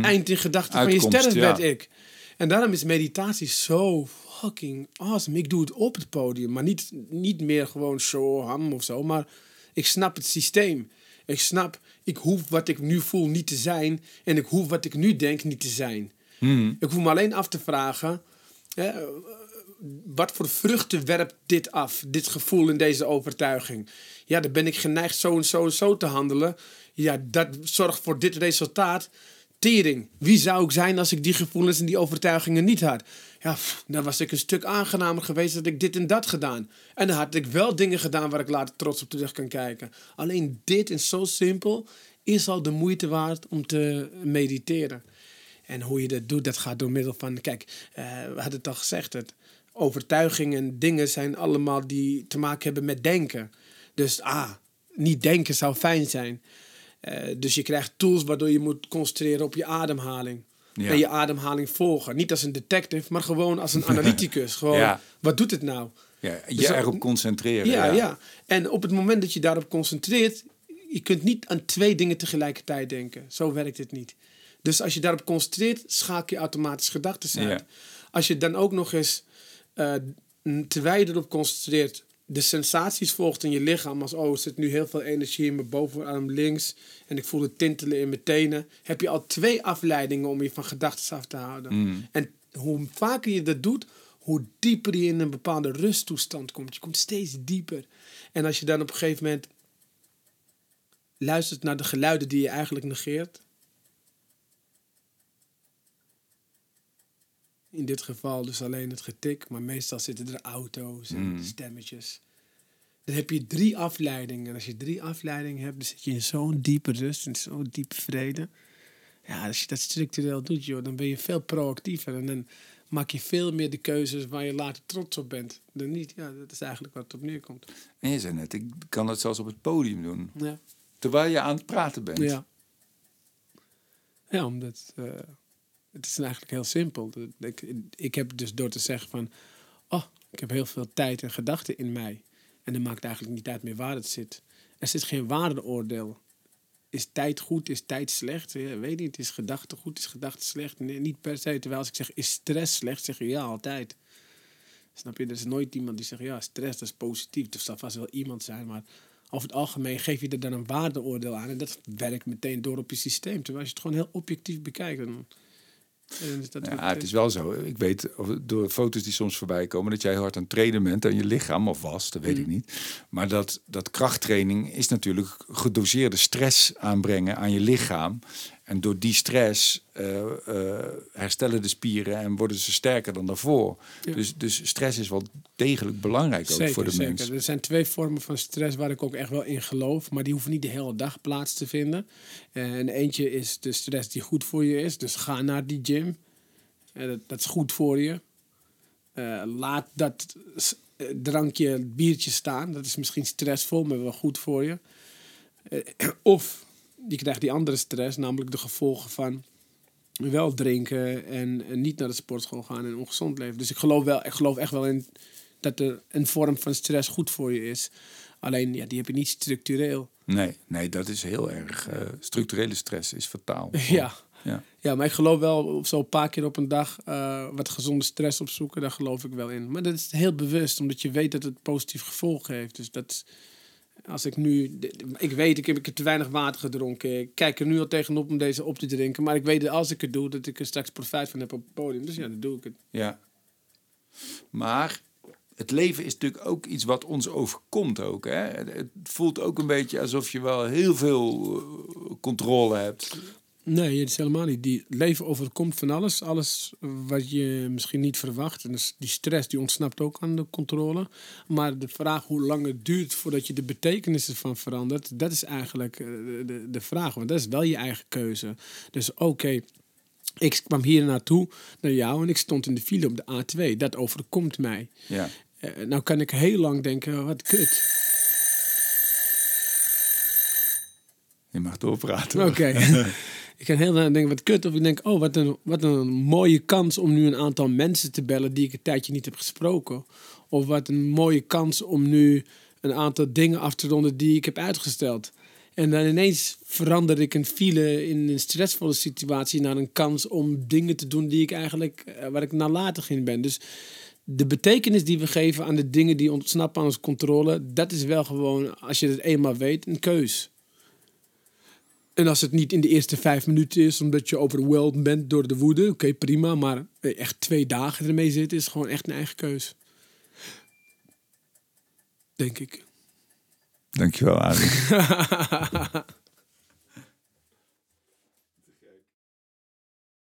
eind in gedachten van je Hmm. Sterfbed ja. ik. En daarom is meditatie zo fucking awesome. Ik doe het op het podium, maar niet, niet meer gewoon show ham of zo. Maar ik snap het systeem. Ik snap, ik hoef wat ik nu voel niet te zijn. En ik hoef wat ik nu denk niet te zijn. Hmm. Ik hoef me alleen af te vragen. Wat voor vruchten werpt dit af? Dit gevoel en deze overtuiging. Ja, dan ben ik geneigd zo en zo en zo te handelen. Ja, dat zorgt voor dit resultaat. Tering. Wie zou ik zijn als ik die gevoelens en die overtuigingen niet had? Ja, dan was ik een stuk aangenamer geweest dat ik dit en dat gedaan. En dan had ik wel dingen gedaan waar ik later trots op terug kan kijken. Alleen dit en zo simpel is al de moeite waard om te mediteren. En hoe je dat doet, dat gaat door middel van... Kijk, eh, we hadden het al gezegd. Het, overtuigingen en dingen zijn allemaal die te maken hebben met denken. Dus ah, niet denken zou fijn zijn. Eh, dus je krijgt tools waardoor je moet concentreren op je ademhaling. Ja. En je ademhaling volgen. Niet als een detective, maar gewoon als een analyticus. Gewoon, Ja. wat doet het nou? Ja, je Dus dat- erop concentreren. Ja, ja. En op het moment dat je daarop concentreert, je kunt niet aan twee dingen tegelijkertijd denken. Zo werkt het niet. Dus als je daarop concentreert, schakel je automatisch gedachten uit. Ja. Als je dan ook nog eens, eh, terwijl je erop concentreert, de sensaties volgt in je lichaam. Als, oh, er zit nu heel veel energie in mijn bovenarm links. En ik voel het tintelen in mijn tenen. Heb je al twee afleidingen om je van gedachten af te houden. Mm. En hoe vaker je dat doet, hoe dieper je in een bepaalde rusttoestand komt. Je komt steeds dieper. En als je dan op een gegeven moment luistert naar de geluiden die je eigenlijk negeert. In dit geval dus alleen het getik, maar meestal zitten er auto's en Mm. stemmetjes. Dan heb je drie afleidingen. En als je drie afleidingen hebt, dan zit je in zo'n diepe rust en zo'n diepe vrede. Ja, als je dat structureel doet, joh, dan ben je veel proactiever. En dan maak je veel meer de keuzes waar je later trots op bent. Dan niet. Ja, dat is eigenlijk wat het op neerkomt. En je zei net, ik kan dat zelfs op het podium doen. Ja. Terwijl je aan het praten bent. Ja. Ja, omdat eh, het is eigenlijk heel simpel. Ik, ik heb dus door te zeggen van, oh, ik heb heel veel tijd en gedachten in mij. En dan maakt eigenlijk niet uit meer waar het zit. Er zit geen waardeoordeel. Is tijd goed, is tijd slecht? Ja, weet niet. Is gedachte goed, is gedachte slecht? Nee, niet per se. Terwijl als ik zeg, is stress slecht? Zeg je ja, altijd. Snap je? Er is nooit iemand die zegt, ja, stress dat is positief. Er zal vast wel iemand zijn, maar over het algemeen geef je er dan een waardeoordeel aan. En dat werkt meteen door op je systeem. Terwijl als je het gewoon heel objectief bekijkt, dat Ja, wat- het is wel zo. Ik weet door foto's die soms voorbij komen dat jij heel hard aan het trainen bent aan je lichaam, of was, dat weet ik niet. Maar dat, dat krachttraining is natuurlijk gedoseerde stress aanbrengen aan je lichaam. En door die stress eh, eh, herstellen de spieren en worden ze sterker dan daarvoor. Ja. Dus, dus stress is wel degelijk belangrijk ook Zeker, voor de zeker. mens. Er zijn twee vormen van stress waar ik ook echt wel in geloof, maar die hoeven niet de hele dag plaats te vinden. Eh, En eentje is de stress die goed voor je is, dus ga naar die gym. Dat, dat is goed voor je. Laat dat drankje, biertje staan. Dat is misschien stressvol, maar wel goed voor je. Of je krijgt die andere stress, namelijk de gevolgen van wel drinken en, en niet naar de sportschool gaan en ongezond leven. Dus ik geloof, wel, ik geloof echt wel in dat er een vorm van stress goed voor je is. Alleen, ja, die heb je niet structureel. Nee, nee, dat is heel erg. eh, structurele stress is fataal. Ja. Ja. ja, maar ik geloof wel zo'n paar keer op een dag eh, wat gezonde stress opzoeken. Daar geloof ik wel in. Maar dat is heel bewust, omdat je weet dat het positief gevolgen heeft. Dus dat als ik nu, ik weet, ik heb, te weinig water gedronken. Ik kijk er nu al tegenop om deze op te drinken. Maar ik weet dat als ik het doe, dat ik er straks profijt van heb op het podium. Dus ja, dan doe ik het. Ja. Maar het leven is natuurlijk ook iets wat ons overkomt ook. Hè? Het het voelt ook een beetje alsof je wel heel veel eh, controle hebt. Nee, het is helemaal niet. Die het leven overkomt van alles. Alles wat je misschien niet verwacht. En dus die stress die ontsnapt ook aan de controle. Maar de vraag hoe lang het duurt voordat je de betekenis ervan verandert, dat is eigenlijk eh, de, de, de vraag. Want dat is wel je eigen keuze. Dus oké. Ik kwam hier naartoe, naar jou, en ik stond in de file op de A2. Dat overkomt mij. Ja. Eh, nou kan ik heel lang denken, wat kut. Je mag doorpraten. Oké. ik kan heel lang denken, wat kut. Of ik denk, oh, wat een, wat een mooie kans om nu een aantal mensen te bellen die ik een tijdje niet heb gesproken. Of wat een mooie kans om nu een aantal dingen af te ronden die ik heb uitgesteld. En dan ineens verander ik een file in een stressvolle situatie naar een kans om dingen te doen die ik eigenlijk, eh, waar ik nalatig in ben. Dus de betekenis die we geven aan de dingen die ontsnappen aan onze controle, dat is wel gewoon, als je het eenmaal weet, een keus. En als het niet in de eerste vijf minuten is, omdat je overweldigd bent door de woede, oké, prima. Maar echt twee dagen ermee zitten, is gewoon echt een eigen keus. Denk ik. Dankjewel, Adrie.